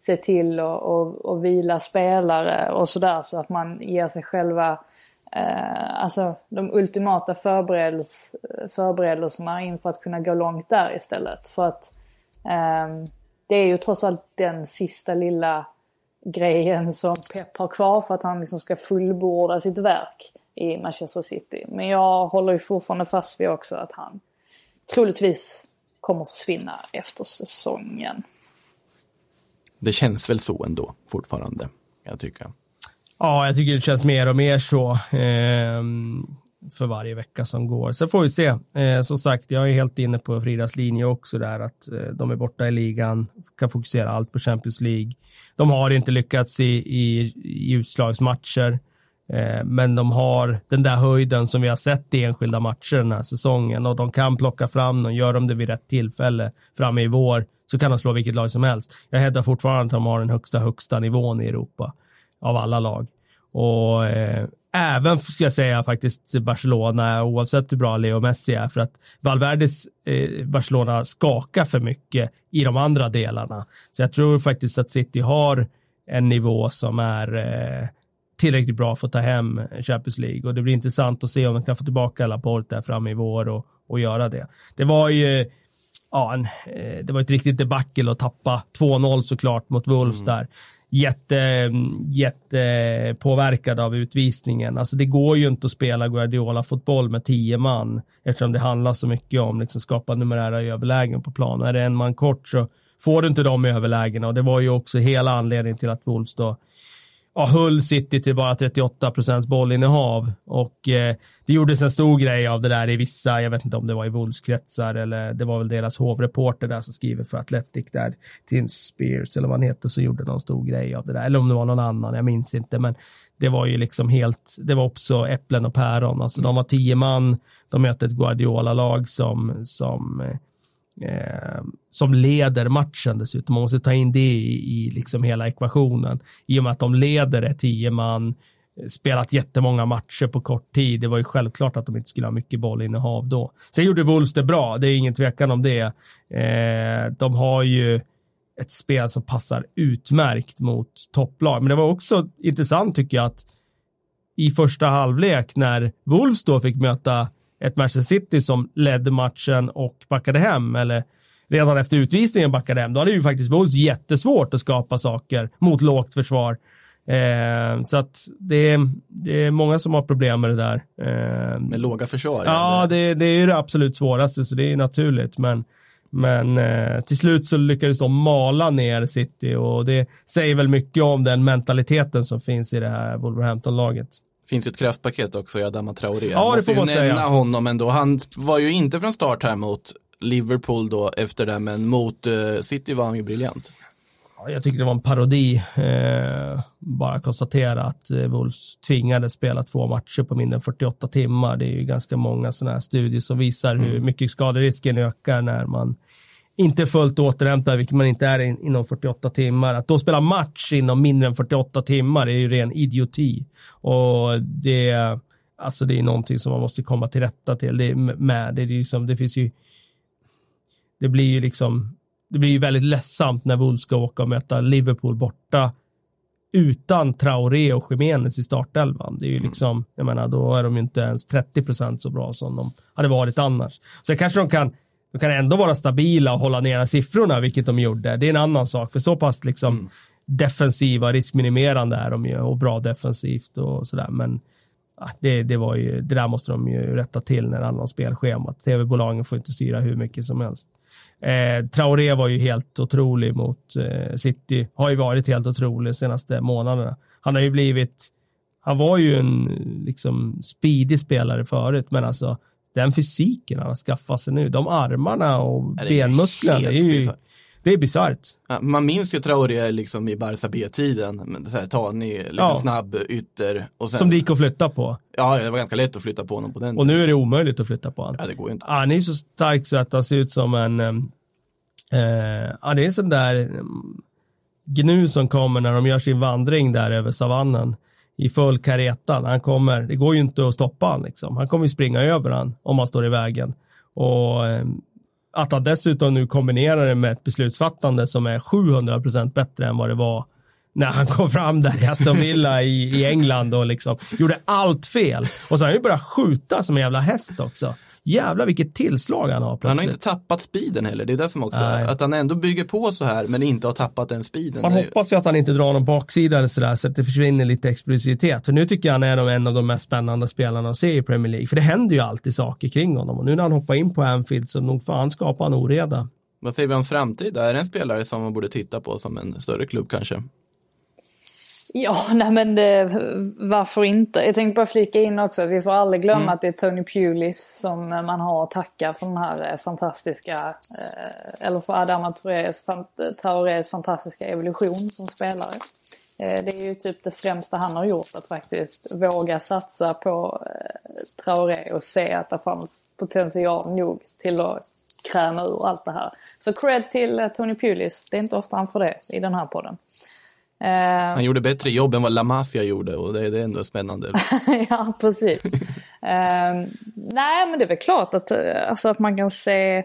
se till och, och, och vila spelare och sådär så att man ger sig själva eh, alltså de ultimata förberedels, förberedelserna inför att kunna gå långt där istället. För att eh, det är ju trots allt den sista lilla grejen som Pep har kvar för att han liksom ska fullborda sitt verk i Manchester City. Men jag håller ju fortfarande fast vid också att han troligtvis kommer försvinna efter säsongen. Det känns väl så ändå fortfarande, jag tycker. Ja, jag tycker det känns mer och mer så. Eh, för varje vecka som går. Så får vi se. Eh, som sagt, jag är helt inne på Fridas linje också där att eh, de är borta i ligan, kan fokusera allt på Champions League. De har inte lyckats i, i, i utslagsmatcher, eh, men de har den där höjden som vi har sett i enskilda matcher den här säsongen och de kan plocka fram dem, gör de det vid rätt tillfälle framme i vår så kan de slå vilket lag som helst. Jag hävdar fortfarande att de har den högsta, högsta nivån i Europa av alla lag. Och eh, även, ska jag säga, faktiskt Barcelona, oavsett hur bra Leo Messi är, för att Valverdes eh, Barcelona skakar för mycket i de andra delarna. Så jag tror faktiskt att City har en nivå som är eh, tillräckligt bra för att ta hem Champions League och det blir intressant att se om de kan få tillbaka Laporte där framme i vår och, och göra det. Det var ju ja, en, eh, det var ett riktigt debacle att tappa 2-0 såklart mot Wolves mm. där. Jätte, jätte påverkad av utvisningen. Alltså det går ju inte att spela Guardiola-fotboll med tio man eftersom det handlar så mycket om liksom skapa numerära överlägen på plan. Är det en man kort så får du inte de överlägena och det var ju också hela anledningen till att Wolves då ja, höll City till bara 38 procents bollinnehav. Och eh, det gjordes en stor grej av det där i vissa, jag vet inte om det var i Wolves-kretsar eller det var väl deras hovreporter där som skriver för Athletic där, Tim Spears eller vad han heter, så gjorde någon stor grej av det där, eller om det var någon annan, jag minns inte, men det var ju liksom helt, det var också äpplen och päron, alltså de var tio man, de mötte ett Guardiola-lag som, som eh, eh, som leder matchen dessutom. Man måste ta in det i, i liksom hela ekvationen. I och med att de leder är tio man, eh, spelat jättemånga matcher på kort tid. Det var ju självklart att de inte skulle ha mycket bollinnehav då. Sen gjorde Wolves det bra, det är ingen tvekan om det. Eh, de har ju ett spel som passar utmärkt mot topplag. Men det var också intressant tycker jag att i första halvlek när Wolves då fick möta ett Manchester City som ledde matchen och backade hem, eller redan efter utvisningen backade hem, då hade ju faktiskt Wolves jättesvårt att skapa saker mot lågt försvar. Eh, så att det är, det är många som har problem med det där. Eh, med låga försvar? Ja, det, det, är det absolut svåraste, så det är naturligt. Men, men eh, till slut så lyckades de mala ner City och det säger väl mycket om den mentaliteten som finns i det här Wolverhampton-laget finns ju ett kraftpaket också i Adama Traoré. Ja, det får man säga. nämna honom ändå. Han var ju inte från start här mot Liverpool då efter det, men mot uh, City var han ju briljant. Ja, jag tycker det var en parodi. Eh, bara konstatera att eh, Wolves tvingades spela två matcher på mindre än 48 timmar. Det är ju ganska många sådana här studier som visar mm. hur mycket skaderisken ökar när man inte fullt återhämtad, vilket man inte är in, inom 48 timmar. Att då spela match inom mindre än 48 timmar är ju ren idioti. Och det, alltså det är någonting som man måste komma till rätta till det med. Det, är liksom, det finns ju, det blir ju liksom, det blir ju väldigt ledsamt när Wolves ska åka och möta Liverpool borta utan Traoré och Jiménez i startelvan. Det är ju mm. liksom, jag menar, då är de ju inte ens 30 procent så bra som de hade varit annars. Så kanske de kan de kan ändå vara stabila och hålla nere siffrorna, vilket de gjorde. Det är en annan sak, för så pass liksom mm. defensiva, riskminimerande är de ju och bra defensivt och sådär. Men ja, det, det, var ju, det där måste de ju rätta till när det handlar om spelschemat. Tv-bolagen får inte styra hur mycket som helst. Eh, Traoré var ju helt otrolig mot eh, City, har ju varit helt otrolig de senaste månaderna. Han har ju blivit, han var ju en liksom speedig spelare förut, men alltså den fysiken han har skaffat sig nu, de armarna och benmusklerna, det är ju det är bisarrt. Ja, man minns ju Traoré liksom i Barca B-tiden, tanig, liksom ja. snabb ytter. Och sen, Som det gick att flytta på. Ja, det var ganska lätt att flytta på honom på den Och tiden. nu är det omöjligt att flytta på honom. Ja, det går inte. Han är så stark så att han ser ut som en, eh, ja det är en sån där gnu som kommer när de gör sin vandring där över savannen i full kareta. Han kommer, det går ju inte att stoppa han liksom. Han kommer ju springa över han om han står i vägen. Och ehm, att han dessutom nu kombinerar det med ett beslutsfattande som är 700 procent bättre än vad det var när han kom fram där i Aston Villa i, i England och liksom gjorde allt fel. Och så har han ju börjat skjuta som en jävla häst också. Jävlar vilket tillslag han har plötsligt. Han har inte tappat speeden heller, det är det som också är. Att han ändå bygger på så här men inte har tappat den speeden. Man hoppas ju att han inte drar någon baksida eller sådär så att det försvinner lite explosivitet. För nu tycker jag han är en av de mest spännande spelarna att se i Premier League. För det händer ju alltid saker kring honom och nu när han hoppar in på Anfield så nog fan skapar han oreda. Vad säger vi om hans framtid? Är det en spelare som man borde titta på som en större klubb kanske? Ja, nej men det, varför inte? Jag tänkte bara flika in också vi får aldrig glömma mm. att det är Tony Pulis som man har att tacka för den här eh, fantastiska, eh, eller för Adama Traorés fantastiska evolution som spelare. Eh, det är ju typ det främsta han har gjort, att faktiskt våga satsa på Traoré och se att det fanns potential nog till att kräma ur allt det här. Så cred till Tony Pulis, det är inte ofta han får det i den här podden. Uh, Han gjorde bättre jobb än vad La Masia gjorde och det, det är ändå spännande. ja, precis. uh, nej, men det är väl klart att, eh, alltså, att man kan se...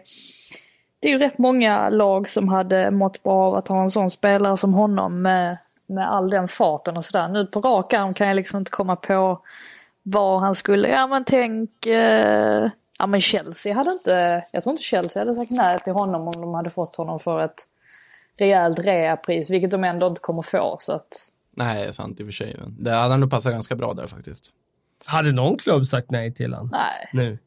Det är ju rätt många lag som hade mått bra av att ha en sån spelare som honom med med all den farten och sådär. Nu på rak arm kan jag liksom inte komma på vad han skulle, ja men tänk, eh, ja men Chelsea hade inte, jag tror inte Chelsea hade sagt nej till honom om de hade fått honom för ett rejält reapris, vilket de ändå inte kommer få. Så att... Nej, sant i och för sig. Det hade nog passat ganska bra där faktiskt. Hade någon klubb sagt nej till honom? Nej. Nu?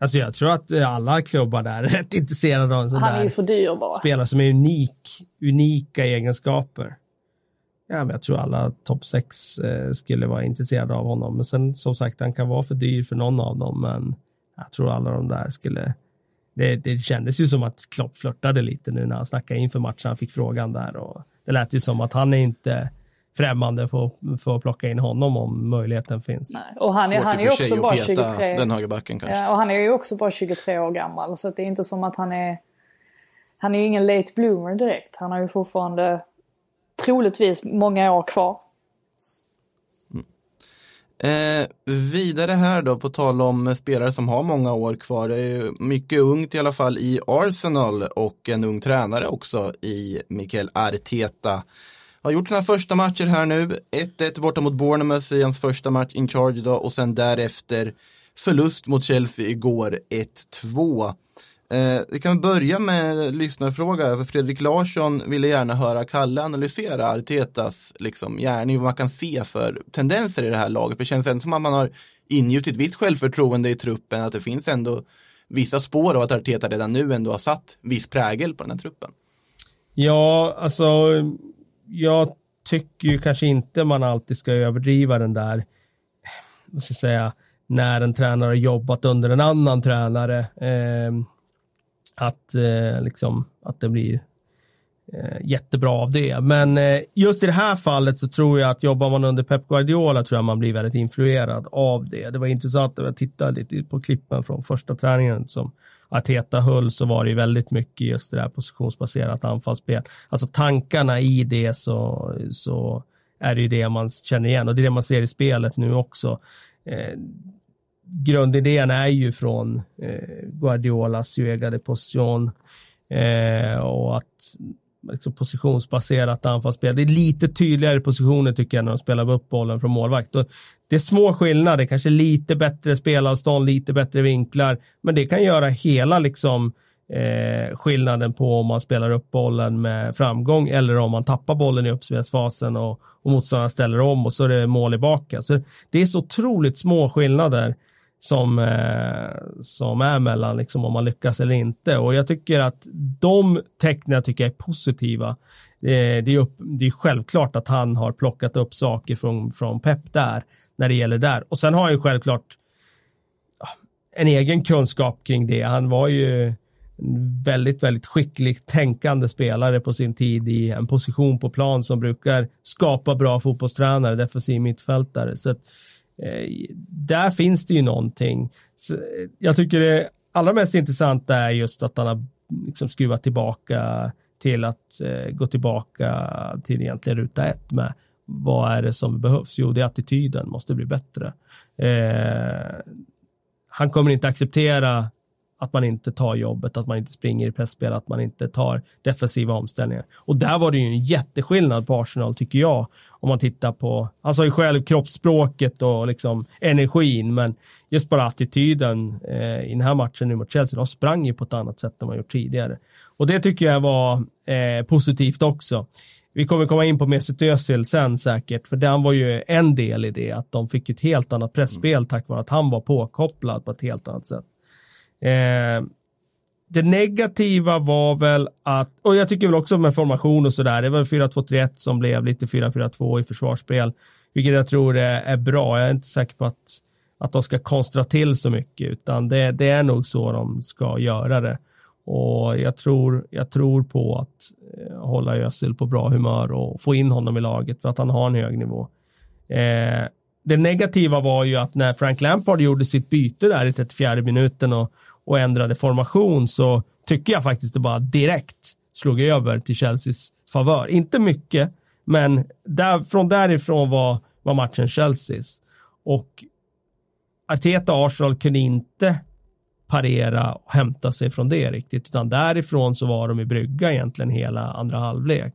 Alltså jag tror att alla klubbar där är rätt intresserade av en sån Han där är ju för dyr bara. spelare som är unik, unika egenskaper. Ja, men jag tror alla topp sex eh, skulle vara intresserade av honom. Men sen som sagt, han kan vara för dyr för någon av dem. Men jag tror alla de där skulle... Det, det kändes ju som att Klopp flörtade lite nu när han snackade inför matchen. Han fick frågan där och det lät ju som att han är inte främmande för, för att plocka in honom om möjligheten finns. Nej. Och han är, han är också bara att peta 23. Den högerbacken kanske. Ja, och han är ju också bara 23 år gammal. Så det är inte som att han är... Han är ju ingen late bloomer direkt. Han har ju fortfarande troligtvis många år kvar. Eh, vidare här då, på tal om eh, spelare som har många år kvar. Det är mycket ungt i alla fall i Arsenal och en ung tränare också i Mikael Arteta. Har gjort sina första matcher här nu. 1-1 borta mot Bournemouth i hans första match in charge då och sen därefter förlust mot Chelsea igår 1-2. Eh, vi kan börja med lyssnarfråga, för Fredrik Larsson ville gärna höra Kalle analysera Artetas liksom, gärning, vad man kan se för tendenser i det här laget. För det känns ändå som att man har ingjutit visst självförtroende i truppen, att det finns ändå vissa spår av att Arteta redan nu ändå har satt viss prägel på den här truppen. Ja, alltså jag tycker ju kanske inte man alltid ska överdriva den där, vad ska jag säga, när en tränare har jobbat under en annan tränare. Eh, att, eh, liksom, att det blir eh, jättebra av det. Men eh, just i det här fallet så tror jag att jobbar man under Pep Guardiola tror jag man blir väldigt influerad av det. Det var intressant att jag tittade lite på klippen från första träningen som Arteta höll så var det väldigt mycket just det där positionsbaserat anfallsspel. Alltså tankarna i det så, så är det ju det man känner igen och det är det man ser i spelet nu också. Eh, Grundidén är ju från eh, Guardiolas jugade position eh, och att liksom positionsbaserat anfallsspel. Det är lite tydligare positioner tycker jag när de spelar upp bollen från målvakt. Och det är små skillnader, kanske lite bättre spelavstånd, lite bättre vinklar, men det kan göra hela liksom eh, skillnaden på om man spelar upp bollen med framgång eller om man tappar bollen i uppspelsfasen och, och motståndaren ställer om och så är det mål i baka. Så det är så otroligt små skillnader som, eh, som är mellan liksom, om man lyckas eller inte. Och jag tycker att de tecknen tycker jag är positiva. Eh, det, är upp, det är självklart att han har plockat upp saker från, från Pep där, när det gäller där. Och sen har han ju självklart ja, en egen kunskap kring det. Han var ju en väldigt, väldigt skicklig tänkande spelare på sin tid i en position på plan som brukar skapa bra fotbollstränare, defensiv mittfältare. Så att, eh, Eh, där finns det ju någonting. Så, eh, jag tycker det allra mest intressanta är just att han har liksom skruvat tillbaka till att eh, gå tillbaka till egentligen ruta ett med vad är det som behövs? Jo, det är attityden måste bli bättre. Eh, han kommer inte acceptera att man inte tar jobbet, att man inte springer i pressspel, att man inte tar defensiva omställningar. Och där var det ju en jätteskillnad på Arsenal tycker jag. Om man tittar på, han sa ju själv kroppsspråket och liksom energin, men just bara attityden eh, i den här matchen nu mot Chelsea, de sprang ju på ett annat sätt än man gjort tidigare. Och det tycker jag var eh, positivt också. Vi kommer komma in på Mesut Özil sen säkert, för den var ju en del i det, att de fick ett helt annat pressspel tack vare att han var påkopplad på ett helt annat sätt. Eh, det negativa var väl att, och jag tycker väl också med formation och sådär, det var 4-2-3-1 som blev lite 4-4-2 i försvarsspel, vilket jag tror är, är bra. Jag är inte säker på att, att de ska konstra till så mycket, utan det, det är nog så de ska göra det. Och jag tror, jag tror på att eh, hålla Özil på bra humör och få in honom i laget för att han har en hög nivå. Eh, det negativa var ju att när Frank Lampard gjorde sitt byte där i 34 minuten och, och ändrade formation så tycker jag faktiskt det bara direkt slog över till Chelseas favör. Inte mycket, men där, från därifrån var, var matchen Chelseas. Och Arteta och Arsenal kunde inte parera och hämta sig från det riktigt, utan därifrån så var de i brygga egentligen hela andra halvlek.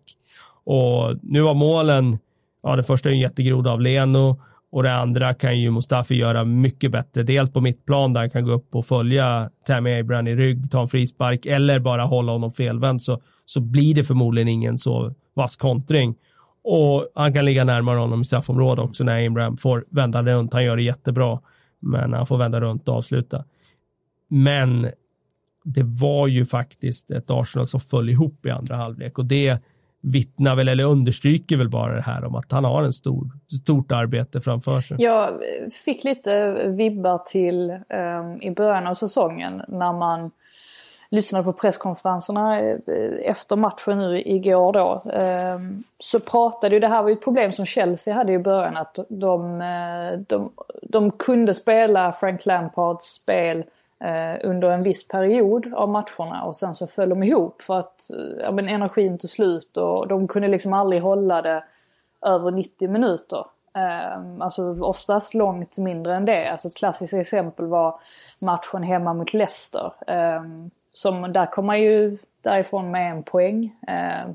Och nu var målen, ja det första är en jättegroda av Leno och det andra kan ju Mustafi göra mycket bättre. Dels på mittplan där han kan gå upp och följa Tammy Abraham i rygg, ta en frispark eller bara hålla honom felvänd så, så blir det förmodligen ingen så vass kontring. Och han kan ligga närmare honom i straffområdet också när Abraham får vända runt. Han gör det jättebra, men han får vända runt och avsluta. Men det var ju faktiskt ett Arsenal som föll ihop i andra halvlek och det vittnar väl eller understryker väl bara det här om att han har en stor, stort arbete framför sig. Jag fick lite vibbar till um, i början av säsongen när man lyssnade på presskonferenserna eh, efter matchen nu igår då. Um, så pratade ju, det här var ju ett problem som Chelsea hade i början att de, eh, de, de kunde spela Frank Lampards spel Eh, under en viss period av matcherna och sen så föll de ihop för att eh, ja, men energin tog slut och de kunde liksom aldrig hålla det över 90 minuter. Eh, alltså oftast långt mindre än det. Alltså ett klassiskt exempel var matchen hemma mot Leicester. Som, där kom man ju därifrån med en poäng.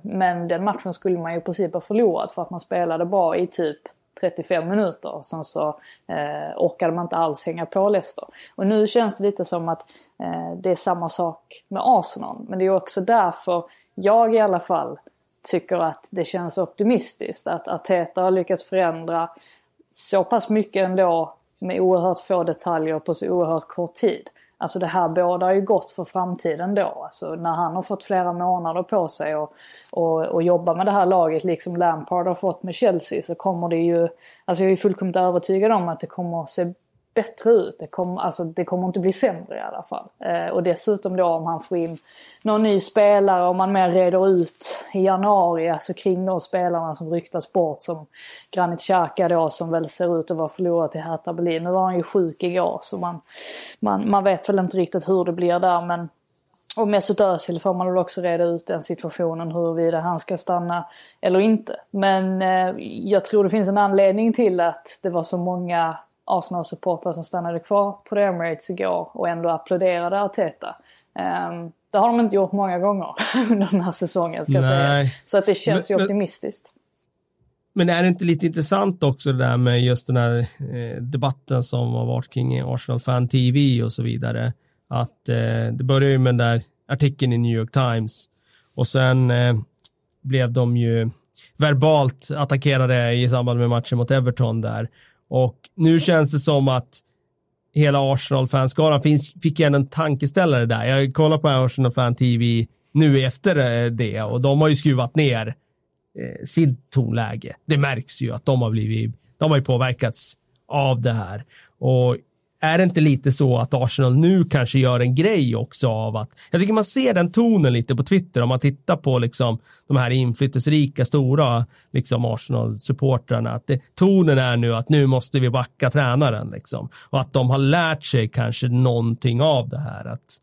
Men den matchen skulle man ju i princip ha förlorat för att man spelade bra i typ 35 minuter. Och sen så eh, orkade man inte alls hänga på Leicester. Och nu känns det lite som att eh, det är samma sak med Arsenal. Men det är också därför jag i alla fall tycker att det känns optimistiskt. Att Arteta har lyckats förändra så pass mycket ändå med oerhört få detaljer på så oerhört kort tid. Alltså det här bådar ju gott för framtiden då. Alltså när han har fått flera månader på sig och, och, och jobba med det här laget liksom Lampard har fått med Chelsea så kommer det ju... Alltså jag är fullkomligt övertygad om att det kommer att se bättre ut. Det kommer, alltså, det kommer inte bli sämre i alla fall. Eh, och dessutom då om han får in någon ny spelare, om man mer reder ut i januari, alltså kring de spelarna som ryktas bort som Granit Xhaka då som väl ser ut att vara förlorad till Hertha Berlin. Nu var han ju sjuk igår så man, man, man vet väl inte riktigt hur det blir där men och Mesut Özil får man väl också reda ut den situationen huruvida han ska stanna eller inte. Men eh, jag tror det finns en anledning till att det var så många Arsenal-supportrar som stannade kvar på The Emirates igår och ändå applåderade Arteta. Um, det har de inte gjort många gånger under den här säsongen ska jag säga. Så att det känns men, ju optimistiskt. Men är det inte lite intressant också det där med just den här eh, debatten som har varit kring Arsenal Fan TV och så vidare. Att eh, det började ju med den där artikeln i New York Times och sen eh, blev de ju verbalt attackerade i samband med matchen mot Everton där. Och nu känns det som att hela Arsenal-fanskaran fick en tankeställare där. Jag kollar på Arsenal Fan TV nu efter eh, det och de har ju skruvat ner eh, sitt tonläge. Det märks ju att de har blivit, de har ju påverkats av det här. Och är det inte lite så att Arsenal nu kanske gör en grej också av att, jag tycker man ser den tonen lite på Twitter om man tittar på liksom de här inflytelserika stora liksom Arsenal-supportrarna, att det, tonen är nu att nu måste vi backa tränaren liksom. Och att de har lärt sig kanske någonting av det här, att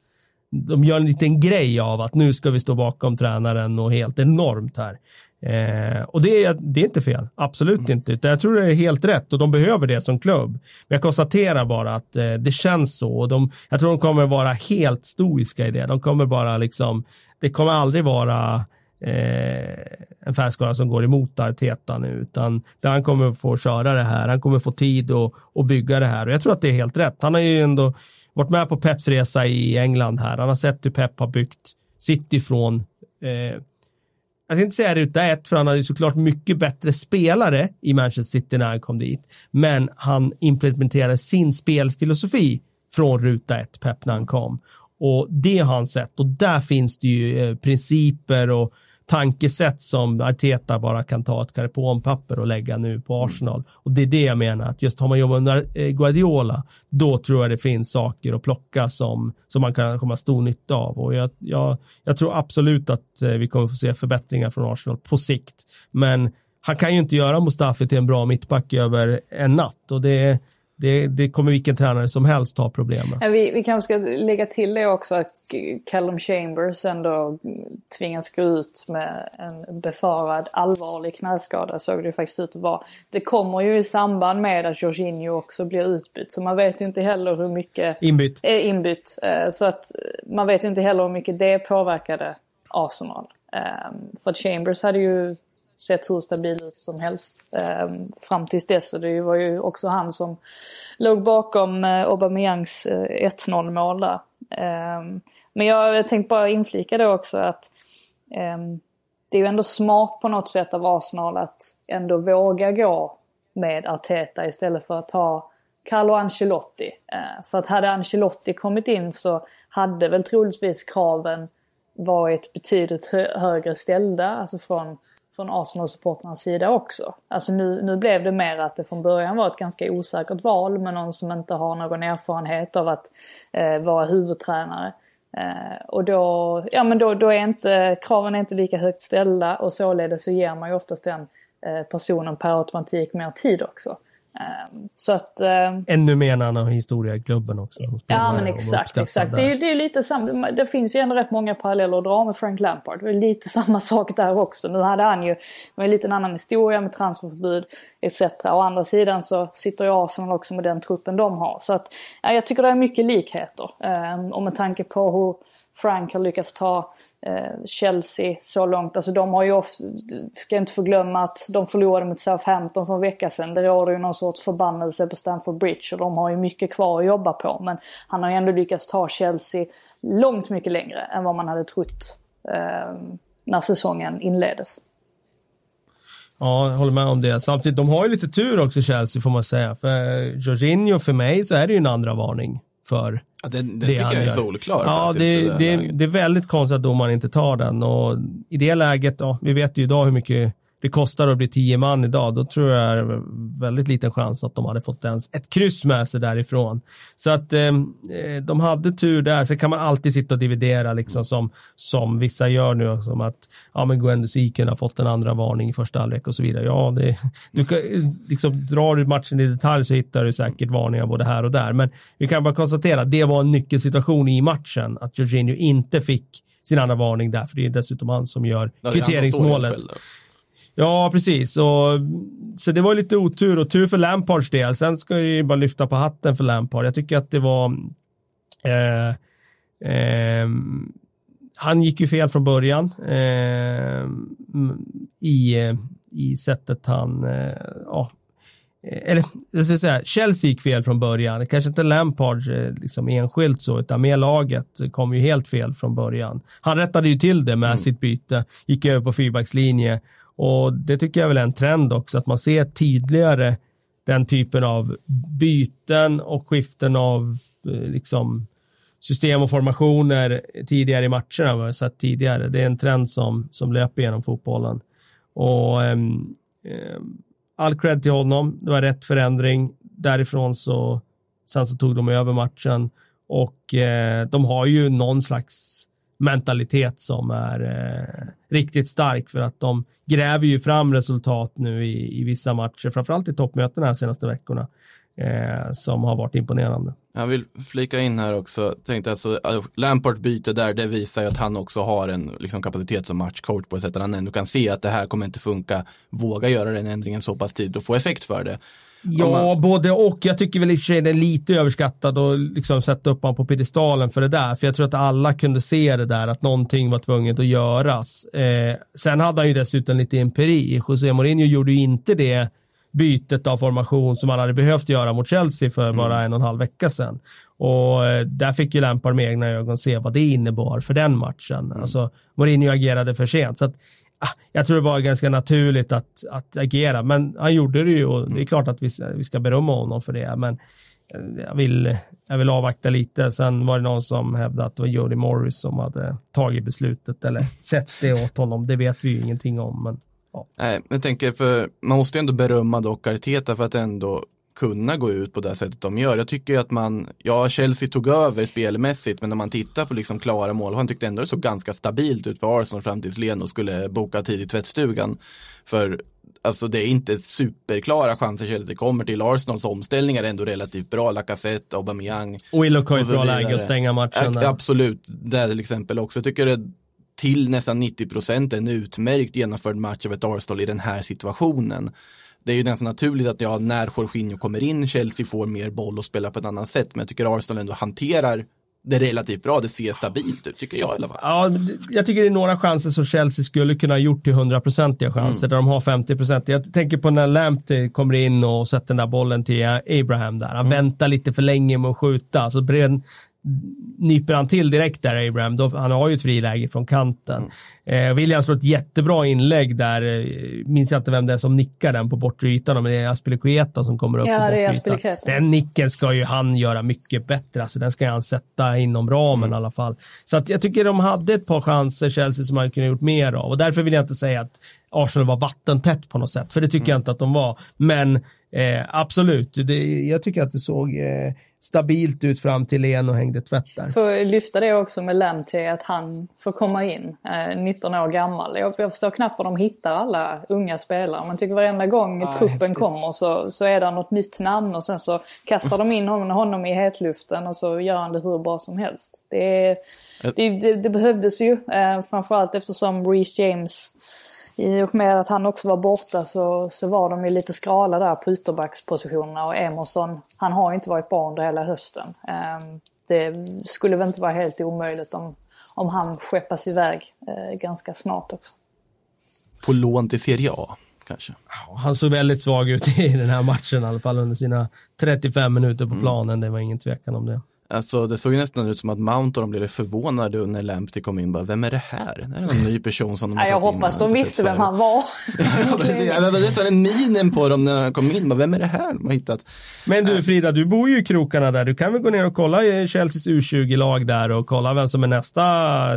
de gör en liten grej av att nu ska vi stå bakom tränaren och helt enormt här. Eh, och det är, det är inte fel, absolut mm. inte. Jag tror det är helt rätt och de behöver det som klubb. Men jag konstaterar bara att eh, det känns så. Och de, jag tror de kommer vara helt stoiska i det. De kommer bara liksom, det kommer aldrig vara eh, en färskara som går emot Arteta nu, utan där han kommer få köra det här. Han kommer få tid att, bygga det här och jag tror att det är helt rätt. Han har ju ändå varit med på Peps resa i England här. Han har sett hur Pep har byggt City från eh, jag ska inte säga ruta ett, för han hade såklart mycket bättre spelare i Manchester City när han kom dit. Men han implementerade sin spelfilosofi från ruta ett, Pep, när han kom. Och det har han sett och där finns det ju eh, principer och tankesätt som Arteta bara kan ta ett karbonpapper och lägga nu på mm. Arsenal. Och det är det jag menar, att just har man jobbat under eh, Guardiola, då tror jag det finns saker att plocka som, som man kan komma stor nytta av. Och jag, jag, jag tror absolut att eh, vi kommer få se förbättringar från Arsenal på sikt. Men han kan ju inte göra Mustafi till en bra mittback över en natt och det det, det, kommer vilken tränare som helst ha problem med. Vi, vi kanske ska lägga till det också att Callum Chambers ändå tvingas gå ut med en befarad allvarlig knäskada såg det faktiskt ut att vara. Det kommer ju i samband med att Jorginho också blir utbytt så man vet inte heller hur mycket... Inbytt. Är inbytt. Eh, så att man vet inte heller hur mycket det påverkade Arsenal. Ehm, för Chambers hade ju sett hur stabil ut som helst eh, fram tills dess. Och det var ju också han som låg bakom eh, Aubameyangs eh, 1-0 mål där. Eh, men jag tänkte bara inflika det också att eh, det är ju ändå smart på något sätt av Arsenal att ändå våga gå med Arteta istället för att ta Carlo Ancelotti. Eh, för att hade Ancelotti kommit in så hade väl troligtvis kraven varit betydligt hö högre ställda, alltså från, från Arsenal-supportrarnas sida också. Alltså nu, nu blev det mer att det från början var ett ganska osäkert val med någon som inte har någon erfarenhet av att eh, vara huvudtränare. Eh, och då, ja men då, då är inte, kraven är inte lika högt ställda och således så ger man ju oftast den eh, personen per automatik mer tid också. Ehm, så att, ehm, Ännu mer han har historia i klubben också. Ja men exakt, exakt. Det är, det är lite samma, det finns ju ändå rätt många paralleller att dra med Frank Lampard. Det är lite samma sak där också. Nu hade han ju, det var en annan historia med transferförbud etc. Å andra sidan så sitter ju Arsenal också med den truppen de har. Så att, ja, jag tycker det är mycket likheter. Um, och med tanke på hur Frank har lyckats ta Eh, Chelsea så långt. Alltså de har ju ofta, ska inte förglömma att de förlorade mot Southampton för en vecka sedan. Det råder ju någon sorts förbannelse på Stamford Bridge och de har ju mycket kvar att jobba på. Men han har ju ändå lyckats ta Chelsea långt mycket längre än vad man hade trott eh, när säsongen inleddes. Ja, jag håller med om det. Samtidigt, de har ju lite tur också Chelsea får man säga. För Jorginho, för mig så är det ju en andra varning för ja, det, det, det tycker jag är solklar. Ja, det, det, det, det, är väldigt konstigt att domaren inte tar den och i det läget, då, vi vet ju idag hur mycket det kostar att bli tio man idag, då tror jag är väldigt liten chans att de hade fått ens ett kryss med sig därifrån. Så att eh, de hade tur där. Sen kan man alltid sitta och dividera liksom som, som vissa gör nu, som att ja, men Gwen kunde ha fått en andra varning i första halvlek och så vidare. Ja, det, du kan, liksom, drar du matchen i detalj så hittar du säkert varningar både här och där. Men vi kan bara konstatera att det var en nyckelsituation i matchen, att Jorginho inte fick sin andra varning där, för det är dessutom han som gör kvitteringsmålet. Ja, precis. Och, så det var lite otur och tur för Lampards del. Sen ska jag ju bara lyfta på hatten för Lampard. Jag tycker att det var... Eh, eh, han gick ju fel från början eh, i, i sättet han... Eh, ja, eller jag ska säga, Chelsea gick fel från början. Kanske inte Lampard eh, liksom enskilt så, utan med laget kom ju helt fel från början. Han rättade ju till det med mm. sitt byte, gick över på fyrbackslinje och det tycker jag väl är en trend också, att man ser tydligare den typen av byten och skiften av eh, liksom, system och formationer tidigare i matcherna. Vad jag sett tidigare. Det är en trend som, som löper genom fotbollen. Och eh, all cred till honom. Det var rätt förändring. Därifrån så sen så tog de över matchen och eh, de har ju någon slags mentalitet som är eh, riktigt stark för att de gräver ju fram resultat nu i, i vissa matcher, framförallt i toppmötena de senaste veckorna, eh, som har varit imponerande. Jag vill flika in här också, tänkte alltså, eh, Lampard byte där, det visar ju att han också har en liksom, kapacitet som matchcoach på ett sätt att han ändå kan se att det här kommer inte funka, våga göra den ändringen så pass tid och få effekt för det. Ja, man... både och. Jag tycker väl i och för sig det är lite överskattat och liksom sätta upp honom på piedestalen för det där. För jag tror att alla kunde se det där, att någonting var tvunget att göras. Eh, sen hade han ju dessutom lite empiri. José Mourinho gjorde ju inte det bytet av formation som han hade behövt göra mot Chelsea för mm. bara en och en halv vecka sedan. Och eh, där fick ju Lampard med egna ögon se vad det innebar för den matchen. Mm. Alltså, Mourinho agerade för sent. Så att, jag tror det var ganska naturligt att, att agera, men han gjorde det ju och det är klart att vi, vi ska berömma honom för det. Men eh, jag vill, jag vill avvakta lite. Sen var det någon som hävdade att det var Jody Morris som hade tagit beslutet eller sett det åt honom. Det vet vi ju ingenting om. Men, ja. Nej, jag tänker för man måste ju ändå berömma dock Arteta för att ändå kunna gå ut på det sättet de gör. Jag tycker att man, ja Chelsea tog över spelmässigt men när man tittar på liksom klara mål, han tyckte ändå det såg ganska stabilt ut för Arsenal fram tills Leno skulle boka tid i tvättstugan. För alltså det är inte superklara chanser Chelsea kommer till. Arsenals omställningar är ändå relativt bra. Lacazette, Aubameyang. Och Ilok har ju bra läge att stänga matchen. Absolut, det till exempel också. Jag tycker det till nästan 90 procent en utmärkt genomförd match av ett Arsenal i den här situationen det är ju nästan naturligt att ja, när Jorginho kommer in, Chelsea får mer boll och spelar på ett annat sätt. Men jag tycker Arsenal ändå hanterar det relativt bra. Det ser stabilt ut, tycker jag i alla fall. Ja, jag tycker det är några chanser som Chelsea skulle kunna ha gjort till hundraprocentiga chanser, mm. där de har 50 procent. Jag tänker på när Lamptey kommer in och sätter den där bollen till Abraham där. Han mm. väntar lite för länge med att skjuta. Så nyper han till direkt där Abraham, då, han har ju ett friläge från kanten. Mm. Eh, William slår ett jättebra inlägg där, eh, minns jag inte vem det är som nickar den på bortre ytan, men det är Aspilicueta som kommer upp ja, på bortre ytan. Den nicken ska ju han göra mycket bättre, alltså den ska han sätta inom ramen mm. i alla fall. Så att jag tycker de hade ett par chanser, Chelsea, som man kunde gjort mer av och därför vill jag inte säga att Arsenal var vattentätt på något sätt, för det tycker mm. jag inte att de var. Men eh, absolut, det, jag tycker att det såg eh, stabilt ut fram till en och hängde tvätt där. Får lyfta det också med Lamptey, att han får komma in, eh, 19 år gammal. Jag, jag förstår knappt var de hittar alla unga spelare. Man tycker varenda gång ah, truppen häftigt. kommer så, så är det något nytt namn och sen så kastar de in honom, honom i hetluften och så gör han det hur bra som helst. Det, det, det, det behövdes ju, eh, framförallt eftersom Reece James i och med att han också var borta så, så var de ju lite skrala där på ytterbackspositionerna och Emerson, han har ju inte varit bra under hela hösten. Ehm, det skulle väl inte vara helt omöjligt om, om han skeppas iväg eh, ganska snart också. På lån till Serie A kanske? Han såg väldigt svag ut i den här matchen i alla fall under sina 35 minuter på mm. planen, det var ingen tvekan om det. Alltså det såg ju nästan ut som att Mount och de blev förvånade när Lamptey kom in. Bara, vem är det här? Det är någon ny person som de har Jag hoppas de visste vem han var. jag vet inte, minen på dem när han kom in. Bara, vem är det här de har hittat? Men du Frida, du bor ju i krokarna där. Du kan väl gå ner och kolla i Chelseas U20-lag där och kolla vem som är nästa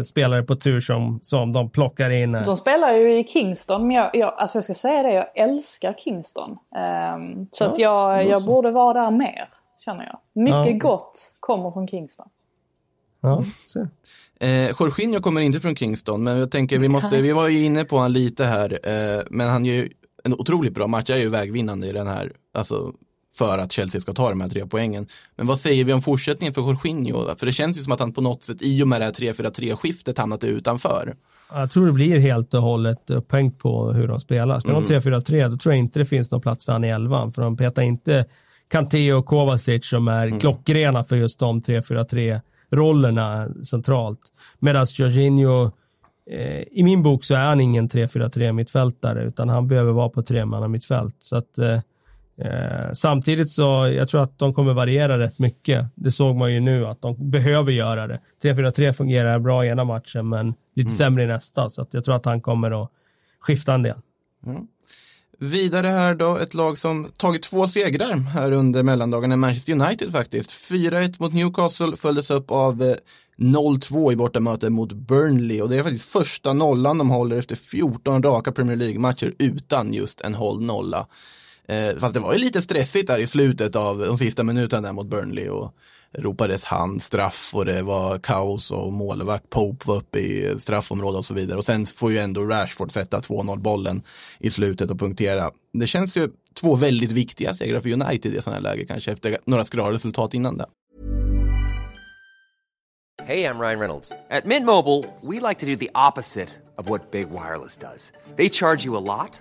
spelare på tur som, som de plockar in. De spelar ju i Kingston, men jag, jag, alltså jag ska säga det, jag älskar Kingston. Um, så ja, att jag, jag borde vara där mer känner jag. Mycket ja. gott kommer från Kingston. Ja, se. Eh, Jorginho kommer inte från Kingston, men jag tänker vi måste, vi var ju inne på honom lite här, eh, men han gör ju en otroligt bra match, jag är ju vägvinnande i den här, alltså för att Chelsea ska ta de här tre poängen. Men vad säger vi om fortsättningen för Jorginho? För det känns ju som att han på något sätt i och med det här 3-4-3 skiftet hamnat utanför. Jag tror det blir helt och hållet upphängt på hur de spelar. Spelar de 3-4-3 mm. då tror jag inte det finns någon plats för han i elvan, för de petar inte Kanté och Kovacic som är mm. klockrena för just de 3-4-3 rollerna centralt. Medan Jorginho, eh, i min bok så är han ingen 3-4-3 mittfältare utan han behöver vara på tremanna mittfält. Så att, eh, eh, samtidigt så jag tror att de kommer variera rätt mycket. Det såg man ju nu att de behöver göra det. 3-4-3 fungerar bra i ena matchen men lite mm. sämre i nästa så att jag tror att han kommer att skifta en del. Mm. Vidare här då, ett lag som tagit två segrar här under mellandagarna, Manchester United faktiskt. 4-1 mot Newcastle följdes upp av eh, 0-2 i bortamöte mot Burnley och det är faktiskt första nollan de håller efter 14 raka Premier League-matcher utan just en håll nolla. Eh, fast det var ju lite stressigt där i slutet av de sista minuterna där mot Burnley och ropades hand, straff och det var kaos och målvakt Pope var uppe i straffområdet och så vidare. Och sen får ju ändå Rashford sätta 2-0 bollen i slutet och punktera. Det känns ju två väldigt viktiga segrar för United i sådana här läge kanske efter några skrala resultat innan det. Hej, jag Ryan Reynolds. På Mint Mobile, we like to do the opposite of what Big Wireless does. They charge you a lot.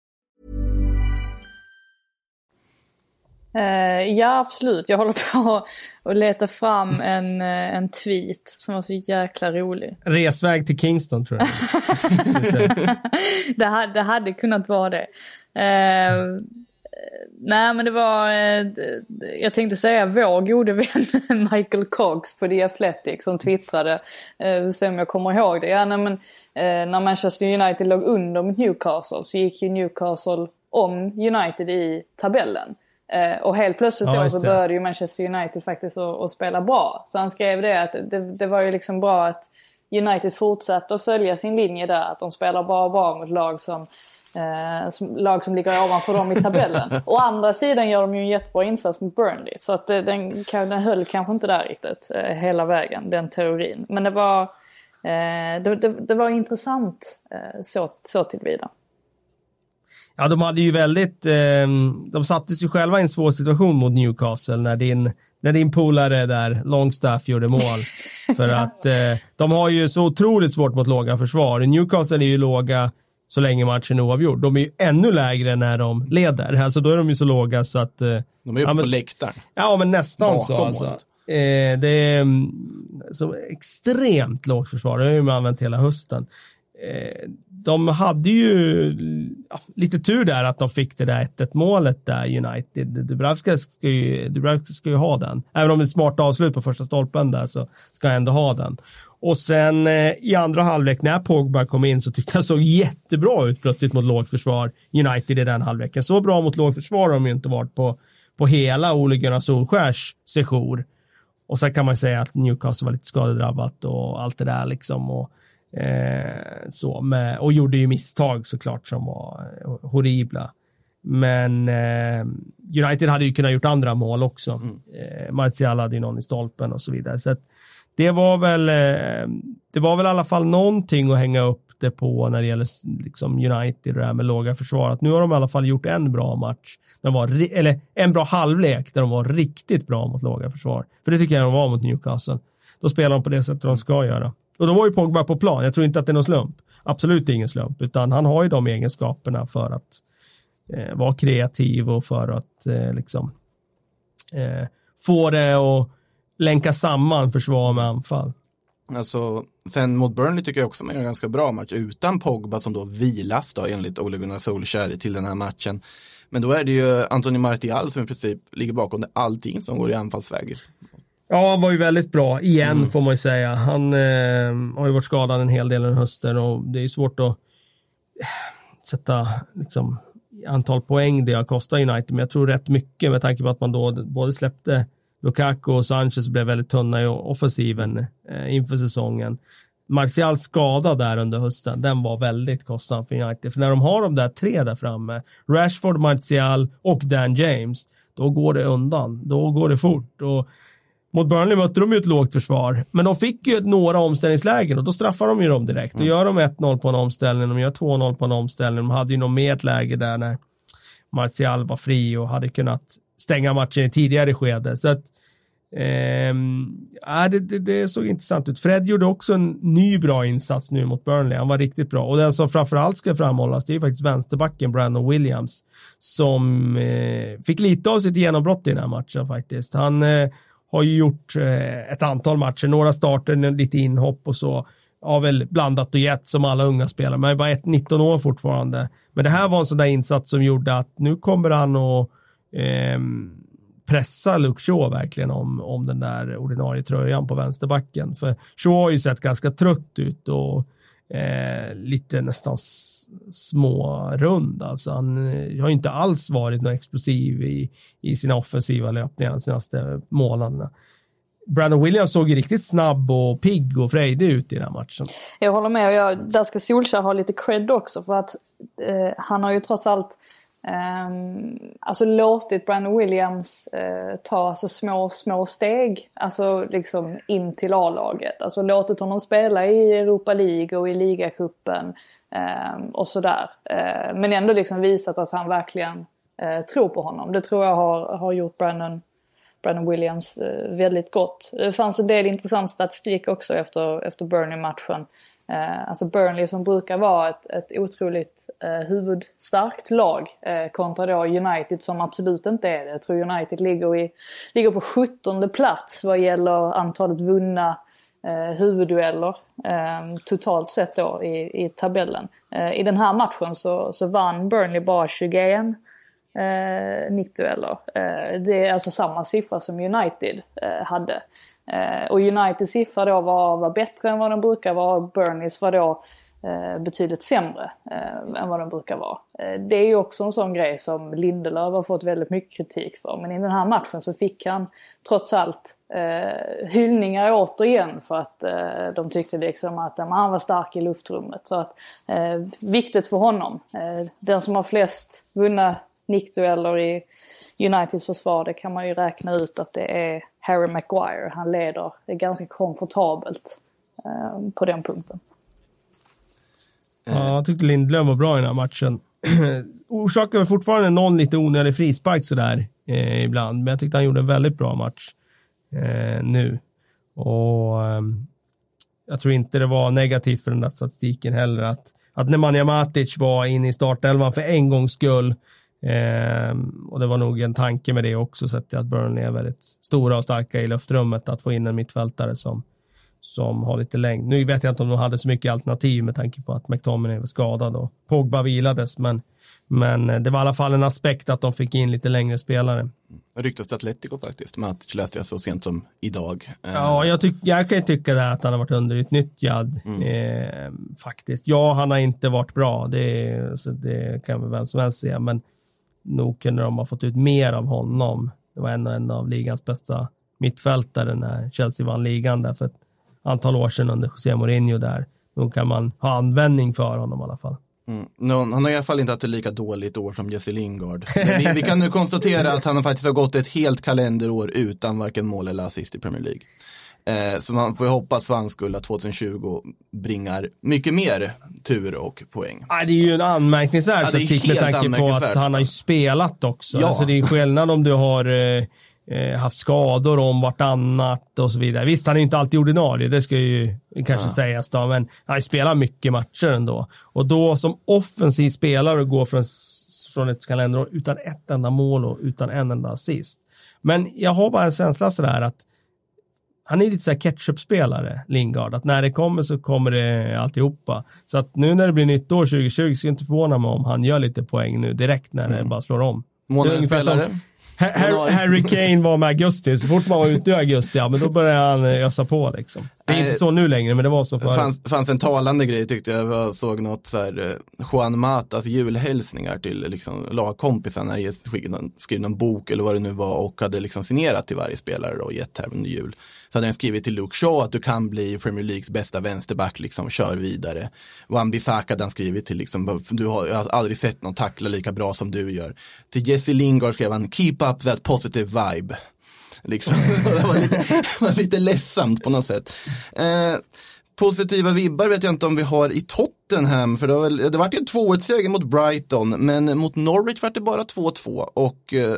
ja, absolut. Jag håller på att leta fram en, uh, en tweet som var så jäkla rolig. Resväg till Kingston tror jag. det, hade, det hade kunnat vara det. Uh, nej, men det var... jag tänkte säga vår gode vän Michael Cox på The Athletic som twittrade. Uh, se om jag kommer ihåg det. Ja, nej, men, när Manchester United låg under mot Newcastle så gick ju Newcastle om United i tabellen. Eh, och helt plötsligt ja, då så började ju Manchester United faktiskt att spela bra. Så han skrev det att det, det, var ju liksom bra att United fortsatte att följa sin linje där. Att de spelar bra bra mot lag som, eh, som, lag som ligger ovanför dem i tabellen. Å andra sidan gör de ju en jättebra insats mot Burnley. Så att det, den, den höll kanske inte där riktigt eh, hela vägen, den teorin. Men det var, eh, det, det, det, var intressant eh, så, så tillvida. Ja, de hade ju väldigt, eh, de satte sig själva i en svår situation mot Newcastle när din, när din polare där, Longstaff, gjorde mål. För att eh, de har ju så otroligt svårt mot låga försvar. Newcastle är ju låga så länge matchen är oavgjord. De är ju ännu lägre när de leder. Alltså då är de ju så låga så att... Eh, de är ju uppe ja, på läktaren. Ja, men nästan Bakom så alltså. Eh, det är mm, så extremt lågt försvar. Det har ju man använt hela hösten. De hade ju ja, lite tur där att de fick det där 1-1 målet där United. Dubravka ska, ju, Dubravka ska ju ha den. Även om det är smart avslut på första stolpen där så ska han ändå ha den. Och sen eh, i andra halvlek när Pogba kom in så tyckte jag såg jättebra ut plötsligt mot lågt försvar United i den halvleken. Så bra mot lågt försvar har de ju inte varit på, på hela Ole Gunnar Solskjärs sejour. Och sen kan man säga att Newcastle var lite skadedrabbat och allt det där liksom. Och, eh, så med, och gjorde ju misstag såklart som var eh, horribla. Men eh, United hade ju kunnat gjort andra mål också. Mm. Eh, Martial hade ju någon i stolpen och så vidare. Så det var väl, eh, det var väl i alla fall någonting att hänga upp det på när det gäller liksom United och det här med låga försvar. Att nu har de i alla fall gjort en bra match, de var, eller en bra halvlek där de var riktigt bra mot låga försvar. För det tycker jag de var mot Newcastle. Då spelar de på det sättet de ska göra. Och då var ju Pogba på plan. Jag tror inte att det är någon slump. Absolut ingen slump, utan han har ju de egenskaperna för att eh, vara kreativ och för att eh, liksom eh, få det att länka samman försvar med anfall. Alltså, sen mot Burnley tycker jag också man gör en ganska bra match utan Pogba som då vilas då enligt Ole Gunnar Solskjaer till den här matchen. Men då är det ju Anthony Martial som i princip ligger bakom allting som går i anfallsväg. Ja, han var ju väldigt bra igen mm. får man ju säga. Han eh, har ju varit skadad en hel del den hösten och det är svårt att sätta liksom, antal poäng det har kostat United, men jag tror rätt mycket med tanke på att man då både släppte Lukaku och Sanchez blev väldigt tunna i offensiven eh, inför säsongen. Martials skada där under hösten, den var väldigt kostsam för United. För när de har de där tre där framme, Rashford, Martial och Dan James, då går det undan. Då går det fort. Och mot Burnley mötte de ju ett lågt försvar, men de fick ju några omställningslägen och då straffar de ju dem direkt. Då mm. gör de 1-0 på en omställning, de gör 2-0 på en omställning. De hade ju något mer ett läge där när Martial var fri och hade kunnat stänga matchen i tidigare skede. Så att, eh, det, det, det, såg intressant ut. Fred gjorde också en ny bra insats nu mot Burnley. Han var riktigt bra. Och den som framförallt ska framhållas, det är faktiskt vänsterbacken Brandon Williams som eh, fick lite av sitt genombrott i den här matchen faktiskt. Han eh, har ju gjort eh, ett antal matcher, några starter, lite inhopp och så. Har väl blandat och gett som alla unga spelare, men är bara 19 år fortfarande. Men det här var en sån där insats som gjorde att nu kommer han att eh, pressa Luke Shaw verkligen om, om den där ordinarie tröjan på vänsterbacken. För Shaw har ju sett ganska trött ut och eh, lite nästan smårund. Alltså han eh, har inte alls varit någon explosiv i, i sina offensiva löpningar de senaste månaderna. Brandon Williams såg ju riktigt snabb och pigg och frejdig ut i den här matchen. Jag håller med och jag, där ska Solskjaer ha lite cred också för att eh, han har ju trots allt Ehm, alltså låtit Brandon Williams uh, ta alltså små, små steg alltså liksom in till A-laget. Alltså låtit honom spela i Europa League och i ligacupen um, och sådär. Uh, men ändå liksom visat att han verkligen uh, tror på honom. Det tror jag har, har gjort Brandon, Brandon Williams eh, väldigt gott. Det fanns en del intressant statistik också efter, efter Burnley-matchen. Eh, alltså Burnley som brukar vara ett, ett otroligt eh, huvudstarkt lag eh, kontra då United som absolut inte är det. Jag tror United ligger, i, ligger på 17 plats vad gäller antalet vunna eh, huvuddueller eh, totalt sett då i, i tabellen. Eh, I den här matchen så, så vann Burnley bara 21 eh, nickdueller. Eh, det är alltså samma siffra som United eh, hade. Eh, och Uniteds siffra då var, var bättre än vad de brukar vara. Burnies var då eh, betydligt sämre eh, än vad de brukar vara. Eh, det är ju också en sån grej som Lindelöf har fått väldigt mycket kritik för. Men i den här matchen så fick han trots allt eh, hyllningar återigen för att eh, de tyckte liksom att eh, han var stark i luftrummet. Så att, eh, viktigt för honom. Eh, den som har flest vunna nickdueller i Uniteds försvar, det kan man ju räkna ut att det är Harry Maguire. Han leder det är ganska komfortabelt eh, på den punkten. Ja, jag tyckte Lindlöf var bra i den här matchen. orsakar väl fortfarande någon lite onödig frispark sådär eh, ibland, men jag tyckte han gjorde en väldigt bra match eh, nu. Och eh, jag tror inte det var negativt för den där statistiken heller att, att Nemanja Matic var inne i startelvan för en gångs skull. Eh, och det var nog en tanke med det också, sett att Burnley är väldigt stora och starka i luftrummet, att få in en mittfältare som som har lite längd. Nu vet jag inte om de hade så mycket alternativ med tanke på att McTominay var skadad och Pogba vilades, men, men det var i alla fall en aspekt att de fick in lite längre spelare. Ryktas till Atletico faktiskt, Matic läste jag så sent som idag. Eh, ja, jag, tyck, jag kan ju tycka det att han har varit underutnyttjad mm. eh, faktiskt. Ja, han har inte varit bra, det, så det kan väl vem som helst säga, men nog kunde de ha fått ut mer av honom. Det var en, en av ligans bästa mittfältare när Chelsea vann ligan där för ett antal år sedan under José Mourinho där. Då kan man ha användning för honom i alla fall. Mm. No, han har i alla fall inte haft ett lika dåligt år som Jesse Lingard. Vi, vi kan nu konstatera att han faktiskt har gått ett helt kalenderår utan varken mål eller assist i Premier League. Eh, så man får ju hoppas för hans skull att 2020 bringar mycket mer tur och poäng. Ja, det är ju en anmärkningsvärd statistik med tanke på att han har ju spelat också. Ja. Alltså det är skillnad om du har eh, eh, haft skador om vartannat och så vidare. Visst, han är inte alltid ordinarie, det ska ju kanske ja. sägas då, men han spelar mycket matcher ändå. Och då som offensiv spelare gå från, från ett kalenderår utan ett enda mål och utan en enda assist. Men jag har bara en känsla sådär att han är lite såhär ketchup-spelare, Lingard, att när det kommer så kommer det alltihopa. Så att nu när det blir nytt år 2020 ska jag inte förvåna mig om han gör lite poäng nu direkt när mm. det bara slår om. Månadens spelare? Harry Kane var med augusti, så fort man var ute i augusti, ja men då började han eh, ösa på liksom. Det är inte så nu längre, men det var så förut. Det fanns, fanns en talande grej tyckte jag, jag såg något så här, eh, Juan Matas julhälsningar till liksom, lagkompisar när jag skrev någon bok eller vad det nu var och hade liksom signerat till varje spelare och gett här under jul. Så hade han skrivit till Luke Shaw att du kan bli Premier Leagues bästa vänsterback, liksom kör vidare. Wan Bissaka hade han skrivit till, liksom, du har, jag har aldrig sett någon tackla lika bra som du gör. Till Jesse Lingard skrev han, keep up that positive vibe. Liksom. det var lite, var lite ledsamt på något sätt. Eh, positiva vibbar vet jag inte om vi har i Tottenham, för det, var, det var ju en 2-1-seger mot Brighton, men mot Norwich var det bara 2-2 och eh,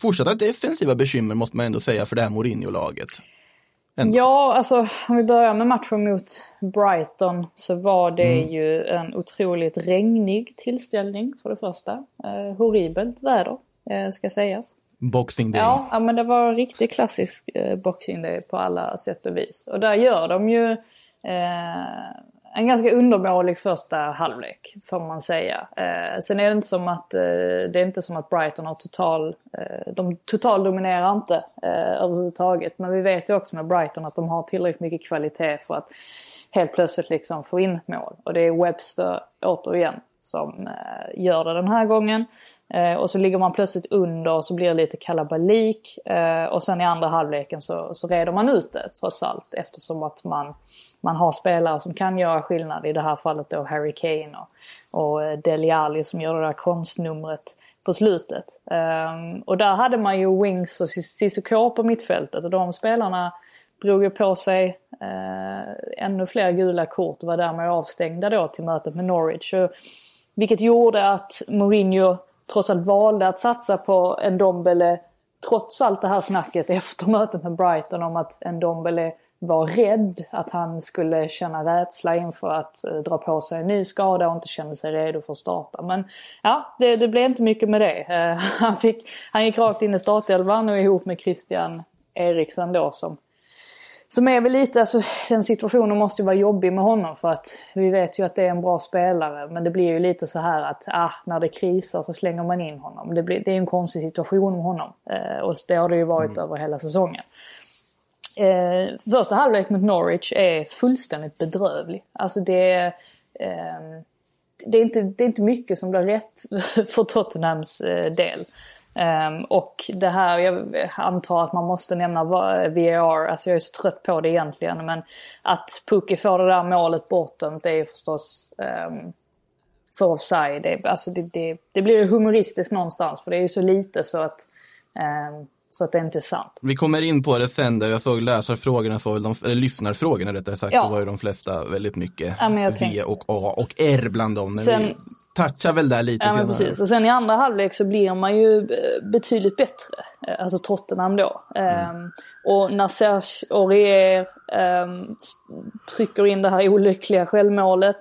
fortsatta defensiva bekymmer måste man ändå säga för det här Mourinho-laget. Ja, alltså om vi börjar med matchen mot Brighton så var det mm. ju en otroligt regnig tillställning för det första. Eh, horribelt väder, eh, ska sägas. Boxing Day. Ja, ja, men det var riktigt klassisk eh, Boxing Day på alla sätt och vis. Och där gör de ju eh, en ganska undermålig första halvlek får man säga. Eh, sen är det inte som att, eh, det är inte som att Brighton har total, eh, de total dominerar inte eh, överhuvudtaget. Men vi vet ju också med Brighton att de har tillräckligt mycket kvalitet för att helt plötsligt liksom få in mål. Och det är Webster återigen som eh, gör det den här gången. Eh, och så ligger man plötsligt under och så blir det lite kalabalik. Eh, och sen i andra halvleken så, så reder man ut det trots allt eftersom att man, man har spelare som kan göra skillnad. I det här fallet då Harry Kane och, och eh, Deli Alli som gör det där konstnumret på slutet. Ehm, och där hade man ju Wings och Cissoko på mittfältet och de spelarna drog ju på sig eh, ännu fler gula kort och var därmed avstängda då till mötet med Norwich. Och, vilket gjorde att Mourinho trots allt valde att satsa på en Dombele trots allt det här snacket efter mötet med Brighton om att en Dombele var rädd att han skulle känna rädsla inför att eh, dra på sig en ny skada och inte kände sig redo för att starta. Men ja, det, det blev inte mycket med det. Eh, han, fick, han gick rakt in i startelvan och ihop med Christian Eriksen då som som är väl lite, alltså den situationen måste ju vara jobbig med honom för att vi vet ju att det är en bra spelare. Men det blir ju lite så här att ah, när det krisar så slänger man in honom. Det, blir, det är en konstig situation med honom. Eh, och det har det ju varit mm. över hela säsongen. Eh, första halvlek mot Norwich är fullständigt bedrövlig. Alltså det är, eh, det, är inte, det är inte mycket som blir rätt för Tottenhams eh, del. Um, och det här, jag antar att man måste nämna VAR, alltså jag är så trött på det egentligen. Men att Pukki får det där målet bortdömt det är förstås um, för offside. Det, alltså det, det, det blir ju humoristiskt någonstans för det är ju så lite så att um, så att det inte är sant. Vi kommer in på det sen, där jag såg läsarfrågorna, så var de, eller lyssnarfrågorna rättare sagt, ja. så var ju de flesta väldigt mycket ja, V och A och R bland dem. Sen, vi... touchar väl där lite ja, senare. Precis. Och sen i andra halvlek så blir man ju eh, betydligt bättre. Eh, alltså Tottenham då. Mm. Um, och när Serge Aurier um, trycker in det här olyckliga självmålet.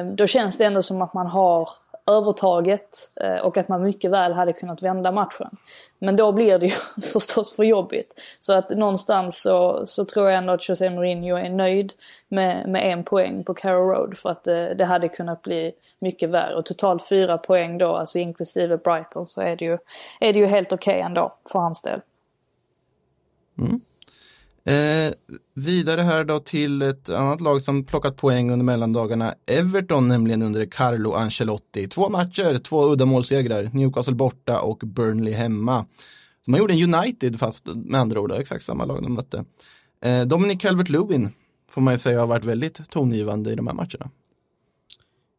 Um, då känns det ändå som att man har övertaget eh, och att man mycket väl hade kunnat vända matchen. Men då blir det ju förstås för jobbigt. Så att någonstans så, så tror jag ändå att José Mourinho är nöjd med, med en poäng på Carrow Road för att det, det hade kunnat bli mycket värre. Och totalt fyra poäng då, alltså inklusive Brighton, så är det ju, är det ju helt okej okay ändå för hans del. Mm. Eh, vidare här då till ett annat lag som plockat poäng under mellandagarna. Everton nämligen under Carlo Ancelotti. Två matcher, två uddamålssegrar. Newcastle borta och Burnley hemma. Så man gjorde en United fast med andra ord, exakt samma lag de mötte. Eh, Dominic Calvert-Lewin får man ju säga har varit väldigt tongivande i de här matcherna.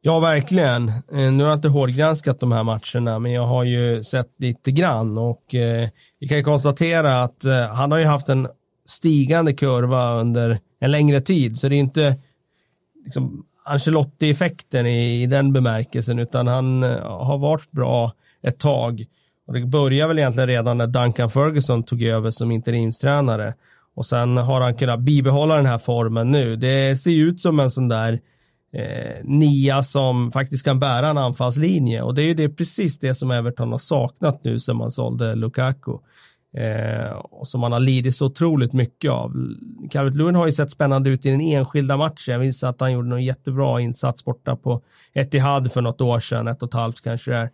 Ja, verkligen. Eh, nu har jag inte hårdgranskat de här matcherna, men jag har ju sett lite grann och eh, vi kan ju konstatera att eh, han har ju haft en stigande kurva under en längre tid. Så det är inte liksom, Ancelotti-effekten i, i, den bemärkelsen, utan han eh, har varit bra ett tag. Och det började väl egentligen redan när Duncan Ferguson tog över som interimstränare. Och sen har han kunnat bibehålla den här formen nu. Det ser ut som en sån där eh, nia som faktiskt kan bära en anfallslinje. Och det är ju det, precis det som Everton har saknat nu sen man sålde Lukaku. Eh, och som man har lidit så otroligt mycket av. Calvert Lewin har ju sett spännande ut i den enskilda matchen. Jag minns att han gjorde någon jättebra insats borta på Etihad för något år sedan, ett och ett halvt kanske det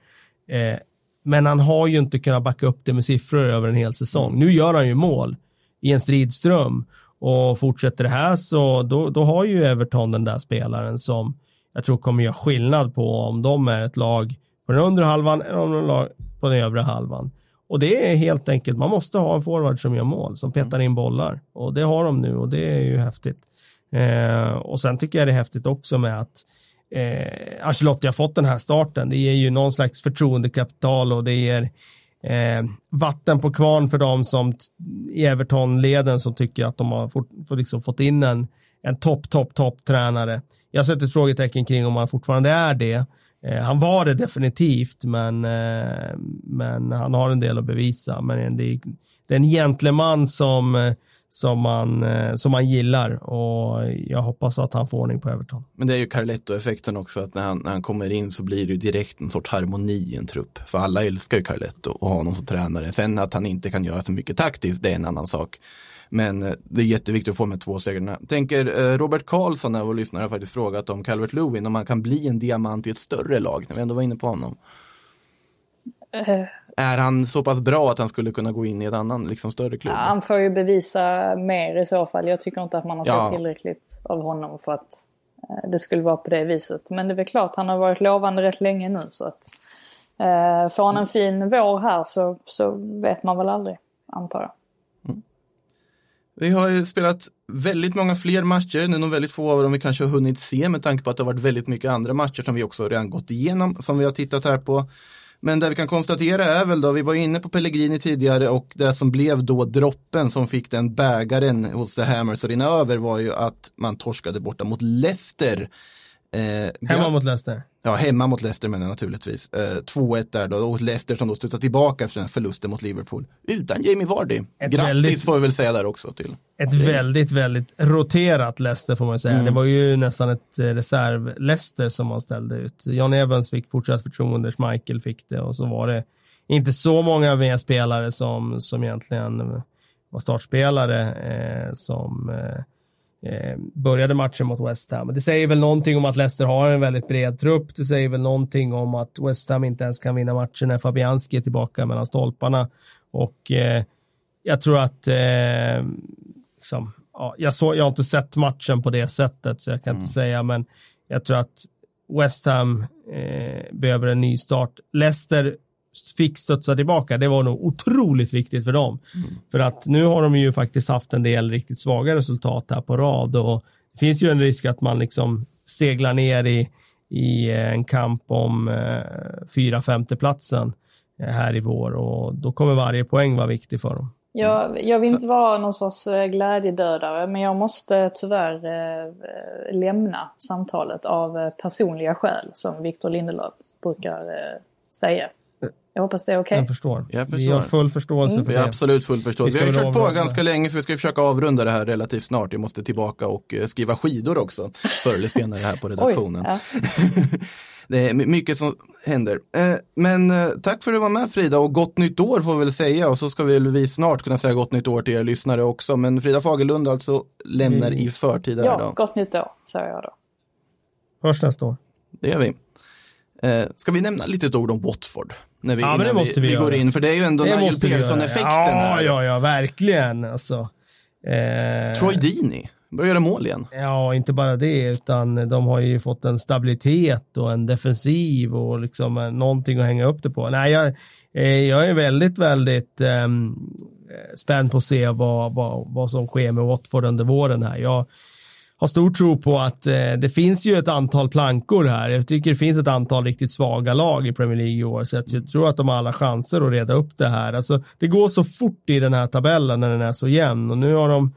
är. Eh, men han har ju inte kunnat backa upp det med siffror över en hel säsong. Nu gör han ju mål i en stridström och fortsätter det här så då, då har ju Everton den där spelaren som jag tror kommer göra skillnad på om de är ett lag på den undre halvan eller om de är lag på den övre halvan. Och det är helt enkelt, man måste ha en forward som gör mål, som petar in bollar. Och det har de nu och det är ju häftigt. Eh, och sen tycker jag det är häftigt också med att eh, Ancelotti har fått den här starten. Det ger ju någon slags förtroendekapital och det ger eh, vatten på kvarn för dem som i Everton-leden som tycker att de har fort, liksom fått in en, en topp, topp, topp tränare. Jag sätter ett frågetecken kring om han fortfarande är det. Eh, han var det definitivt, men, eh, men han har en del att bevisa. Men det är, det är en gentleman som, eh, som, man, som man gillar och jag hoppas att han får ordning på Everton. Men det är ju Carletto-effekten också, att när han, när han kommer in så blir det ju direkt en sorts harmoni i en trupp. För alla älskar ju Carletto och har honom som tränare. Sen att han inte kan göra så mycket taktiskt, det är en annan sak. Men eh, det är jätteviktigt att få med två segrarna. Tänker eh, Robert Karlsson, vår lyssnare, har faktiskt frågat om Calvert Lewin, om man kan bli en diamant i ett större lag, när vi ändå var inne på honom. Uh. Är han så pass bra att han skulle kunna gå in i ett annan, liksom större klubb? Ja, han får ju bevisa mer i så fall. Jag tycker inte att man har ja. sett tillräckligt av honom för att det skulle vara på det viset. Men det är väl klart, han har varit lovande rätt länge nu så att eh, får han en fin vår här så, så vet man väl aldrig, antar jag. Vi har ju spelat väldigt många fler matcher, det är nog väldigt få av dem vi kanske har hunnit se med tanke på att det har varit väldigt mycket andra matcher som vi också redan gått igenom, som vi har tittat här på. Men det vi kan konstatera är väl då, vi var inne på Pellegrini tidigare och det som blev då droppen som fick den bägaren hos The Hammers att rinna över var ju att man torskade borta mot Leicester. Eh, hemma mot Leicester? Ja, hemma mot Leicester menar jag naturligtvis. Eh, 2-1 där då, och Leicester som då studsar tillbaka efter den förlusten mot Liverpool. Utan Jamie Vardy. Ett Grattis väldigt, får vi väl säga där också till. Ett Jamie. väldigt, väldigt roterat Leicester får man säga. Mm. Det var ju nästan ett eh, reserv-Leicester som man ställde ut. John Evans fick fortsatt förtroende, Michael fick det och så var det inte så många med spelare som, som egentligen var startspelare eh, som eh, eh, började matchen mot West Ham. Det säger väl någonting om att Leicester har en väldigt bred trupp. Det säger väl någonting om att West Ham inte ens kan vinna matchen när Fabianski är tillbaka mellan stolparna. Och eh, jag tror att eh, liksom, ja, jag, så, jag har inte sett matchen på det sättet så jag kan mm. inte säga men jag tror att West Ham eh, behöver en ny start. Leicester fick studsa tillbaka, det var nog otroligt viktigt för dem. Mm. För att nu har de ju faktiskt haft en del riktigt svaga resultat här på rad och det finns ju en risk att man liksom seglar ner i, i en kamp om eh, fyra femteplatsen eh, här i vår och då kommer varje poäng vara viktig för dem. Jag, jag vill inte vara någon sorts eh, glädjedödare men jag måste tyvärr eh, eh, lämna samtalet av eh, personliga skäl som Victor Lindelöf brukar eh, säga. Jag hoppas det är okej. Jag förstår. Jag Vi har förstår. full förståelse Mm. för Vi har det. absolut full förståelse. Vi Vi har väl kört på ganska länge så vi ska försöka avrunda det här relativt snart. Vi måste tillbaka och eh, skriva skidor också förr eller senare här på Oj, redaktionen. ja. Det är my- mycket som händer. Eh, Men eh, tack för att du var med Frida och gott nytt år får vi väl säga och så ska vi, vi snart kunna säga gott nytt år till er lyssnare också. Men Frida Fagerlund alltså lämnar Mm. i förtid ja, idag. gott nytt år säger jag då. Hörs nästa år. Det gör vi. Eh, ska vi nämna lite ord om Watford? När vi, Ja, men det måste vi vi, vi går in, för det är ju ändå Nigel. Pearson-effekten Ja, ja, ja, verkligen. Alltså, eh, Troy Deeney börjar göra mål igen. Ja, inte bara det, utan de har ju fått en stabilitet och en defensiv och liksom eh, någonting att hänga upp det på. Nej, jag, eh, jag är väldigt, väldigt ehm, spänd på att se vad, vad, vad som sker med Watford under våren här. Jag har stor tro på att eh, det finns ju ett antal plankor här. Jag tycker det finns ett antal riktigt svaga lag i Premier League i år, så jag tror att de har alla chanser att reda upp det här. Alltså, det går så fort i den här tabellen när den är så jämn och nu har de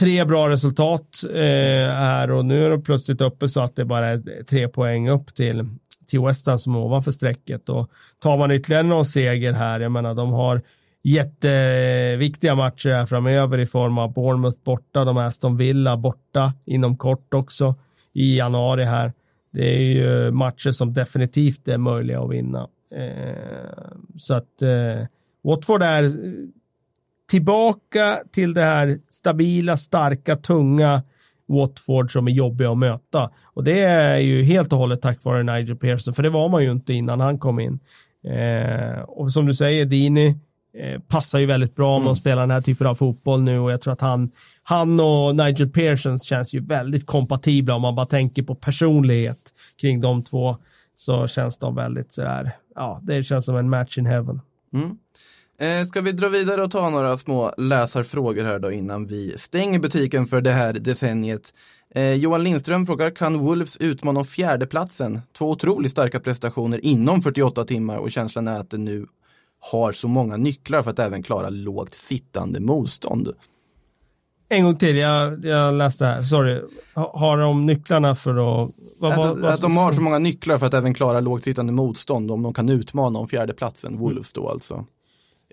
tre bra resultat eh, här och nu är de plötsligt uppe så att det bara är tre poäng upp till, till West Ham som är ovanför strecket. Och tar man ytterligare någon seger här, jag menar de har jätteviktiga matcher här framöver i form av Bournemouth borta, de här Aston Villa borta inom kort också i januari här. Det är ju matcher som definitivt är möjliga att vinna. Eh, så att eh, Watford är tillbaka till det här stabila, starka, tunga Watford som är jobbiga att möta. Och det är ju helt och hållet tack vare Nigel Pearson, för det var man ju inte innan han kom in. Eh, och som du säger, Dini passar ju väldigt bra om de spelar den här typen av fotboll nu och jag tror att han, han och Nigel Pearson känns ju väldigt kompatibla om man bara tänker på personlighet kring de två så känns de väldigt sådär, ja, det känns som en match in heaven. Mm. Eh, ska vi dra vidare och ta några små läsarfrågor här då innan vi stänger butiken för det här decenniet. Eh, Johan Lindström frågar, kan Wolves utmana om fjärdeplatsen? Två otroligt starka prestationer inom 48 timmar och känslan är att det nu har så många nycklar för att även klara lågt sittande motstånd. En gång till, jag, jag läste här, sorry. Ha- Har de nycklarna för att... Vad, Att, vad, vad, att de har så många nycklar för att även klara lågt sittande motstånd om de kan utmana om fjärdeplatsen, Wolves då alltså.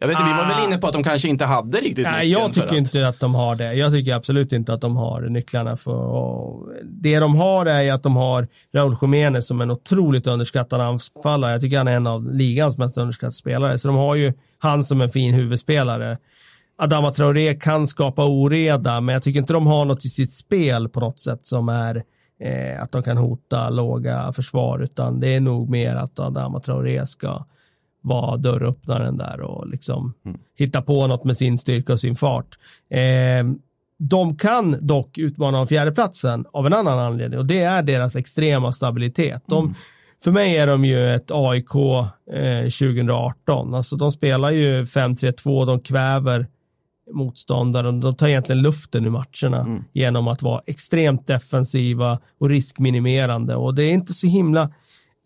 Jag vet inte, vi var väl inne på att de kanske inte hade riktigt Nej, jag tycker att... inte att de har det. Jag tycker absolut inte att de har nycklarna för Det de har är att de har Raúl Jiménez som en otroligt underskattad anfallare. Jag tycker han är en av ligans mest underskattade spelare. Så de har ju han som en fin huvudspelare. Adama Traoré kan skapa oreda, men jag tycker inte de har något i sitt spel på något sätt som är eh, att de kan hota låga försvar, utan det är nog mer att Adama Traoré ska vara dörröppnaren där och liksom hitta på något med sin styrka och sin fart. Eh, de kan dock utmana om fjärdeplatsen av en annan anledning och det är deras extrema stabilitet. De, För mig är de ju ett AIK eh, 2018. Alltså de spelar ju 5-3-2, de kväver motståndaren. De tar egentligen luften ur matcherna genom att vara extremt defensiva och riskminimerande och det är inte så himla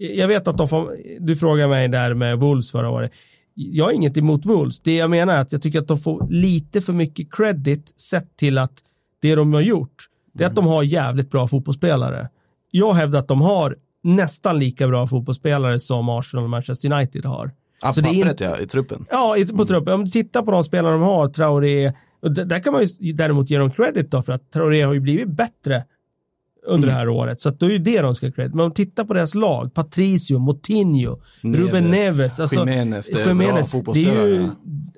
jag vet att de får, du frågar mig där med Wolves förra året. Jag har inget emot Wolves. Det jag menar är att jag tycker att de får lite för mycket credit sett till att det de har gjort, det är att de har jävligt bra fotbollsspelare. Jag hävdar att de har nästan lika bra fotbollsspelare som Arsenal och Manchester United har. Ja, Så det är inte- ja, i truppen. Ja, i- på truppen. Om du tittar på de spelare de har, Traoré, och där kan man ju däremot ge dem credit då, för att Traoré har ju blivit bättre under det här året. Så då är ju det de ska ha credit. Men om du tittar på deras lag, Patricio, Moutinho, Ruben Neves, alltså, Jimenez, det är bra det är ju,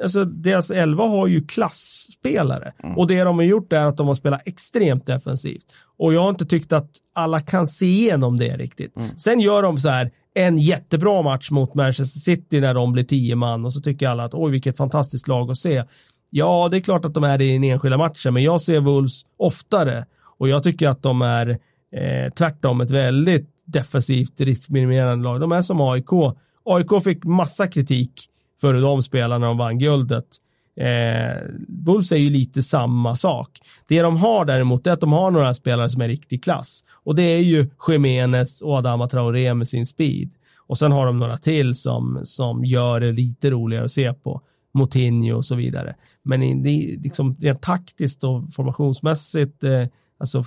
alltså deras elva har ju klassspelare. Och det de har gjort är att de har spelat extremt defensivt. Och jag har inte tyckt att alla kan se igenom det riktigt. Sen gör de så här, en jättebra match mot Manchester City när de blir tio man och så tycker alla att oj vilket fantastiskt lag att se. Ja, det är klart att de är i den enskilda matchen, men jag ser Wolves oftare och jag tycker att de är eh, tvärtom ett väldigt defensivt riskminimerande lag. De är som AIK. AIK fick massa kritik för hur de spelade när de vann guldet. Eh, Wolves är ju lite samma sak. Det de har däremot är att de har några spelare som är riktig klass. Och det är ju Jiménez och Adama Traoré med sin speed. Och sen har de några till som, som gör det lite roligare att se på. Moutinho och så vidare. Men det, liksom, rent taktiskt och formationsmässigt, eh, alltså eh,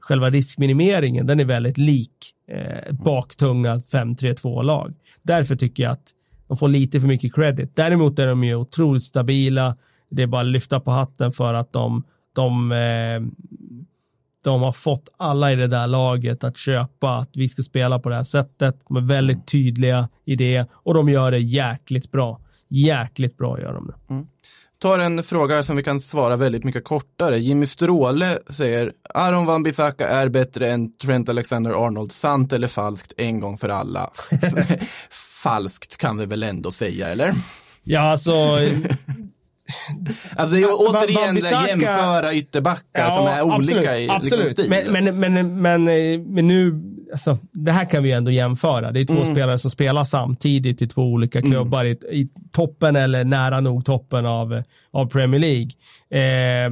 själva riskminimeringen, den är väldigt lik eh, baktunga 5-3-2-lag. Därför tycker jag att de får lite för mycket credit. Däremot är de ju otroligt stabila. Det är bara att lyfta på hatten för att de, de, eh, de har fått alla i det där laget att köpa att vi ska spela på det här sättet. De är väldigt mm. tydliga i det och de gör det jäkligt bra. Jäkligt bra gör de det. Mm tar en fråga som vi kan svara väldigt mycket kortare. Jimmy Stråle säger, Aron Van Bissaka är bättre än Trent Alexander-Arnold. Sant eller falskt en gång för alla? falskt kan vi väl ändå säga, eller? Ja, alltså... Alltså det är återigen Bissaka, jämföra ytterbackar ja, som är olika absolut, i liksom, stil. Men, men, men, men, men nu, alltså, det här kan vi ändå jämföra. Det är två mm. spelare som spelar samtidigt i två olika mm. klubbar mm. i, i, toppen eller nära nog toppen av, av Premier League. Eh,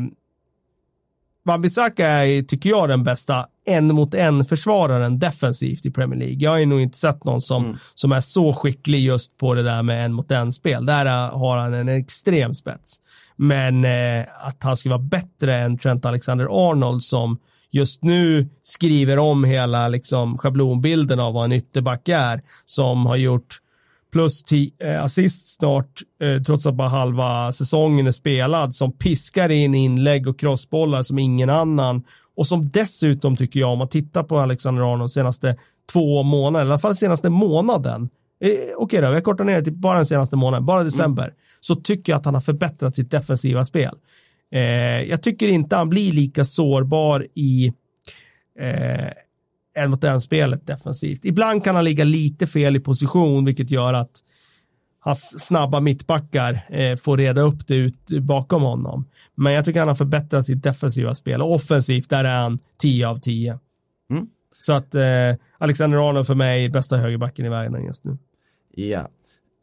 Wan-Bissaka är, tycker jag, den bästa en mot en försvararen defensivt i Premier League. Jag har nog inte sett någon som, mm. som är så skicklig just på det där med en mot en spel. Där har han en extrem spets. Men eh, att han ska vara bättre än Trent Alexander-Arnold som just nu skriver om hela liksom, schablonbilden av vad en ytterback är, som har gjort plus 10 eh, assist snart, eh, trots att bara halva säsongen är spelad, som piskar in inlägg och crossbollar som ingen annan och som dessutom tycker jag, om man tittar på Alexander Arnold senaste två månader, i alla fall senaste månaden, eh, okej okay då, vi har kortat ner det till bara den senaste månaden, bara december, mm. så tycker jag att han har förbättrat sitt defensiva spel. Eh, jag tycker inte han blir lika sårbar i eh, en mot en spelet defensivt. Ibland kan han ligga lite fel i position, vilket gör att hans snabba mittbackar eh, får reda upp det ut bakom honom. Men jag tycker han har förbättrat sitt defensiva spel och offensivt, där är han 10 av 10. Mm. Så att eh, Alexander Arnold för mig bästa högerbacken i världen just nu. Ja,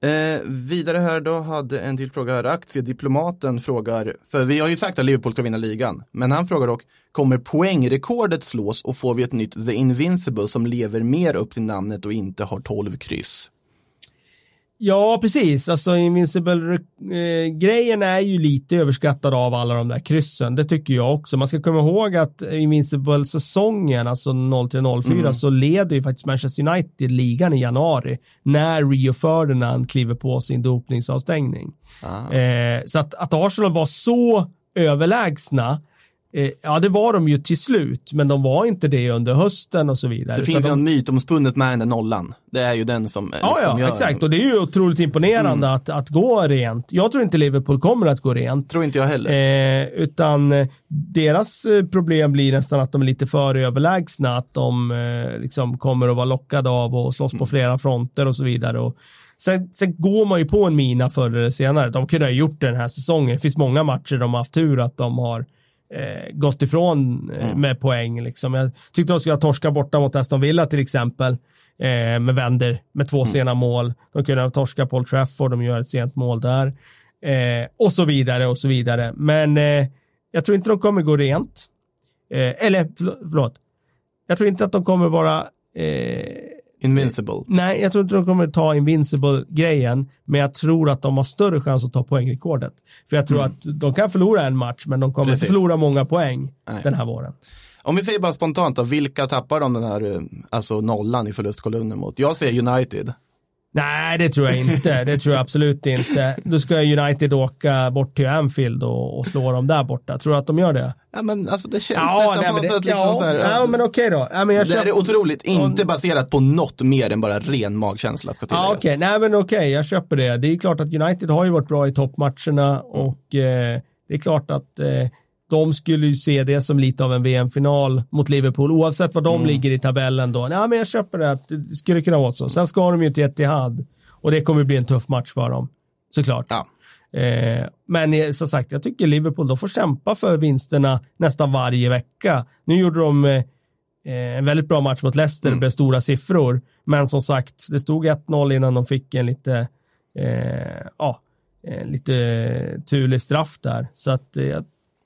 Eh, vidare här då hade en till fråga här. Aktiediplomaten frågar, för vi har ju sagt att Liverpool ska vinna ligan, men han frågar dock, kommer poängrekordet slås och får vi ett nytt The Invincible som lever mer upp till namnet och inte har 12 kryss? Ja, precis. Alltså Invincible-grejen är ju lite överskattad av alla de där kryssen. Det tycker jag också. Man ska komma ihåg att Invincible-säsongen, alltså 03-04, mm. så leder ju faktiskt Manchester United ligan i januari när Rio Ferdinand kliver på sin dopningsavstängning. Ah. Eh, så att, att Arsenal var så överlägsna Eh, ja, det var de ju till slut, men de var inte det under hösten och så vidare. Det finns ju en myt omspunnet med den där nollan. Det är ju den som, ja, liksom ja, exakt. Och det är ju otroligt imponerande mm. att, att gå rent. Jag tror inte Liverpool kommer att gå rent. Tror inte jag heller. Eh, utan eh, deras eh, problem blir nästan att de är lite för överlägsna. Att de eh, liksom kommer att vara lockade av att slåss mm. på flera fronter och så vidare. Och sen, sen går man ju på en mina förr eller senare. De kunde ha gjort det den här säsongen. Det finns många matcher de har haft tur att de har eh, gått ifrån eh, mm. med poäng. Liksom. Jag tyckte de skulle ha torskat borta mot Aston Villa till exempel. Eh, med vänder med två mm. sena mål. De kunde ha torskat Paul Trafford, de gör ett sent mål där. Eh, och så vidare och så vidare. Men eh, jag tror inte de kommer gå rent. Eh, eller förlåt. Jag tror inte att de kommer vara Invincible? Nej, jag tror inte de kommer ta Invincible-grejen, men jag tror att de har större chans att ta poängrekordet. För jag tror mm. att de kan förlora en match, men de kommer inte förlora många poäng Nej. den här våren. Om vi säger bara spontant då, vilka tappar de den här eh, alltså nollan i förlustkolumnen mot? Jag säger United. Nej, det tror jag inte. Det tror jag absolut inte. Då ska United åka bort till Anfield och, och slå dem där borta. Tror du att de gör det? Ja, men alltså det känns ja, nästan på något sätt liksom ja, så här, Ja, men okej då. Ja, men jag det köper, är otroligt, inte baserat på något mer än bara ren magkänsla ska tilläggas. Ja, okej. Nej, men okej, jag köper det. Det är klart att United har ju varit bra i toppmatcherna och eh, det är klart att eh, de skulle ju se det som lite av en VM-final mot Liverpool, oavsett var de mm. ligger i tabellen då. Nej, men jag köper det det skulle kunna vara så. Sen ska de ju till Etihad och det kommer bli en tuff match för dem, såklart. Ja. Eh, men eh, som sagt, jag tycker Liverpool, de får kämpa för vinsterna nästan varje vecka. Nu gjorde de eh, en väldigt bra match mot Leicester, mm. med stora siffror. Men som sagt, det stod 1-0 innan de fick en lite, eh, ja, lite turlig straff där. Så att eh,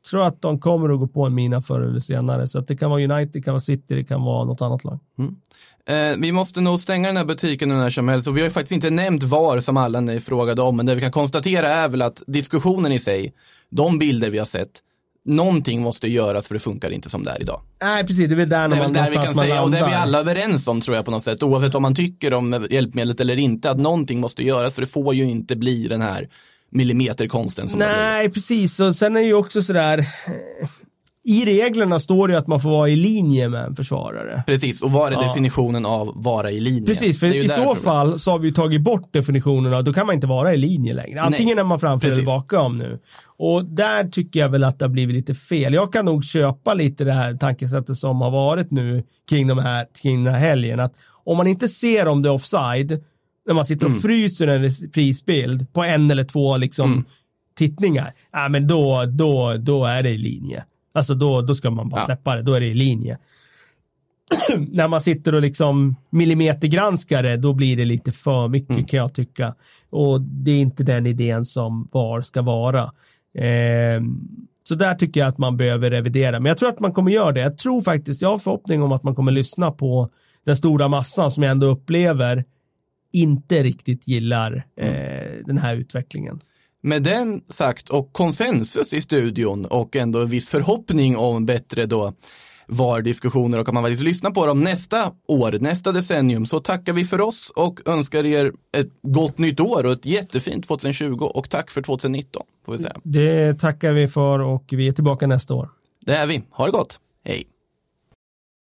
tror att de kommer att gå på en mina förr eller senare. Så att det kan vara United, det kan vara City, det kan vara något annat lag. Mm. Eh, vi måste nog stänga den här butiken nu när som helst och vi har ju faktiskt inte nämnt var som alla ni frågade om, men det vi kan konstatera är väl att diskussionen i sig, de bilder vi har sett, någonting måste göras för det funkar inte som det är idag. Nej, precis. Det är väl där, det är man, där vi kan säga, och det är vi alla överens om tror jag på något sätt, oavsett vad man tycker om hjälpmedlet eller inte, att någonting måste göras, för det får ju inte bli den här millimeterkonsten som Nej, precis. Och sen är det ju också sådär, i reglerna står det att man får vara i linje med en försvarare. Precis, och vad är ja. definitionen av vara i linje? Precis, för i så fall så har vi tagit bort definitionerna, då kan man inte vara i linje längre. Antingen Nej. är man framför Precis. eller bakom nu. Och där tycker jag väl att det har blivit lite fel. Jag kan nog köpa lite det här tankesättet som har varit nu kring, de här, kring den här helgen. Att om man inte ser om det är offside, när man sitter och mm. fryser en prisbild på en eller två liksom mm. tittningar, ja, men då, då, då är det i linje. Alltså då, då ska man bara ja. släppa det, då är det i linje. när man sitter och liksom millimetergranskar det, då blir det lite för mycket mm. kan jag tycka. Och det är inte den idén som VAR ska vara. Eh, så där tycker jag att man behöver revidera. Men jag tror att man kommer göra det. Jag tror faktiskt, jag har förhoppning om att man kommer lyssna på den stora massan som jag ändå upplever inte riktigt gillar mm. eh, den här utvecklingen. Med den sagt och konsensus i studion och ändå en viss förhoppning om bättre då VAR-diskussioner och att man faktiskt lyssnar på dem nästa år, nästa decennium, så tackar vi för oss och önskar er ett gott nytt år och ett jättefint 2020 och tack för 2019, får vi säga. Det tackar vi för och vi är tillbaka nästa år. Det är vi. Ha det gott. Hej.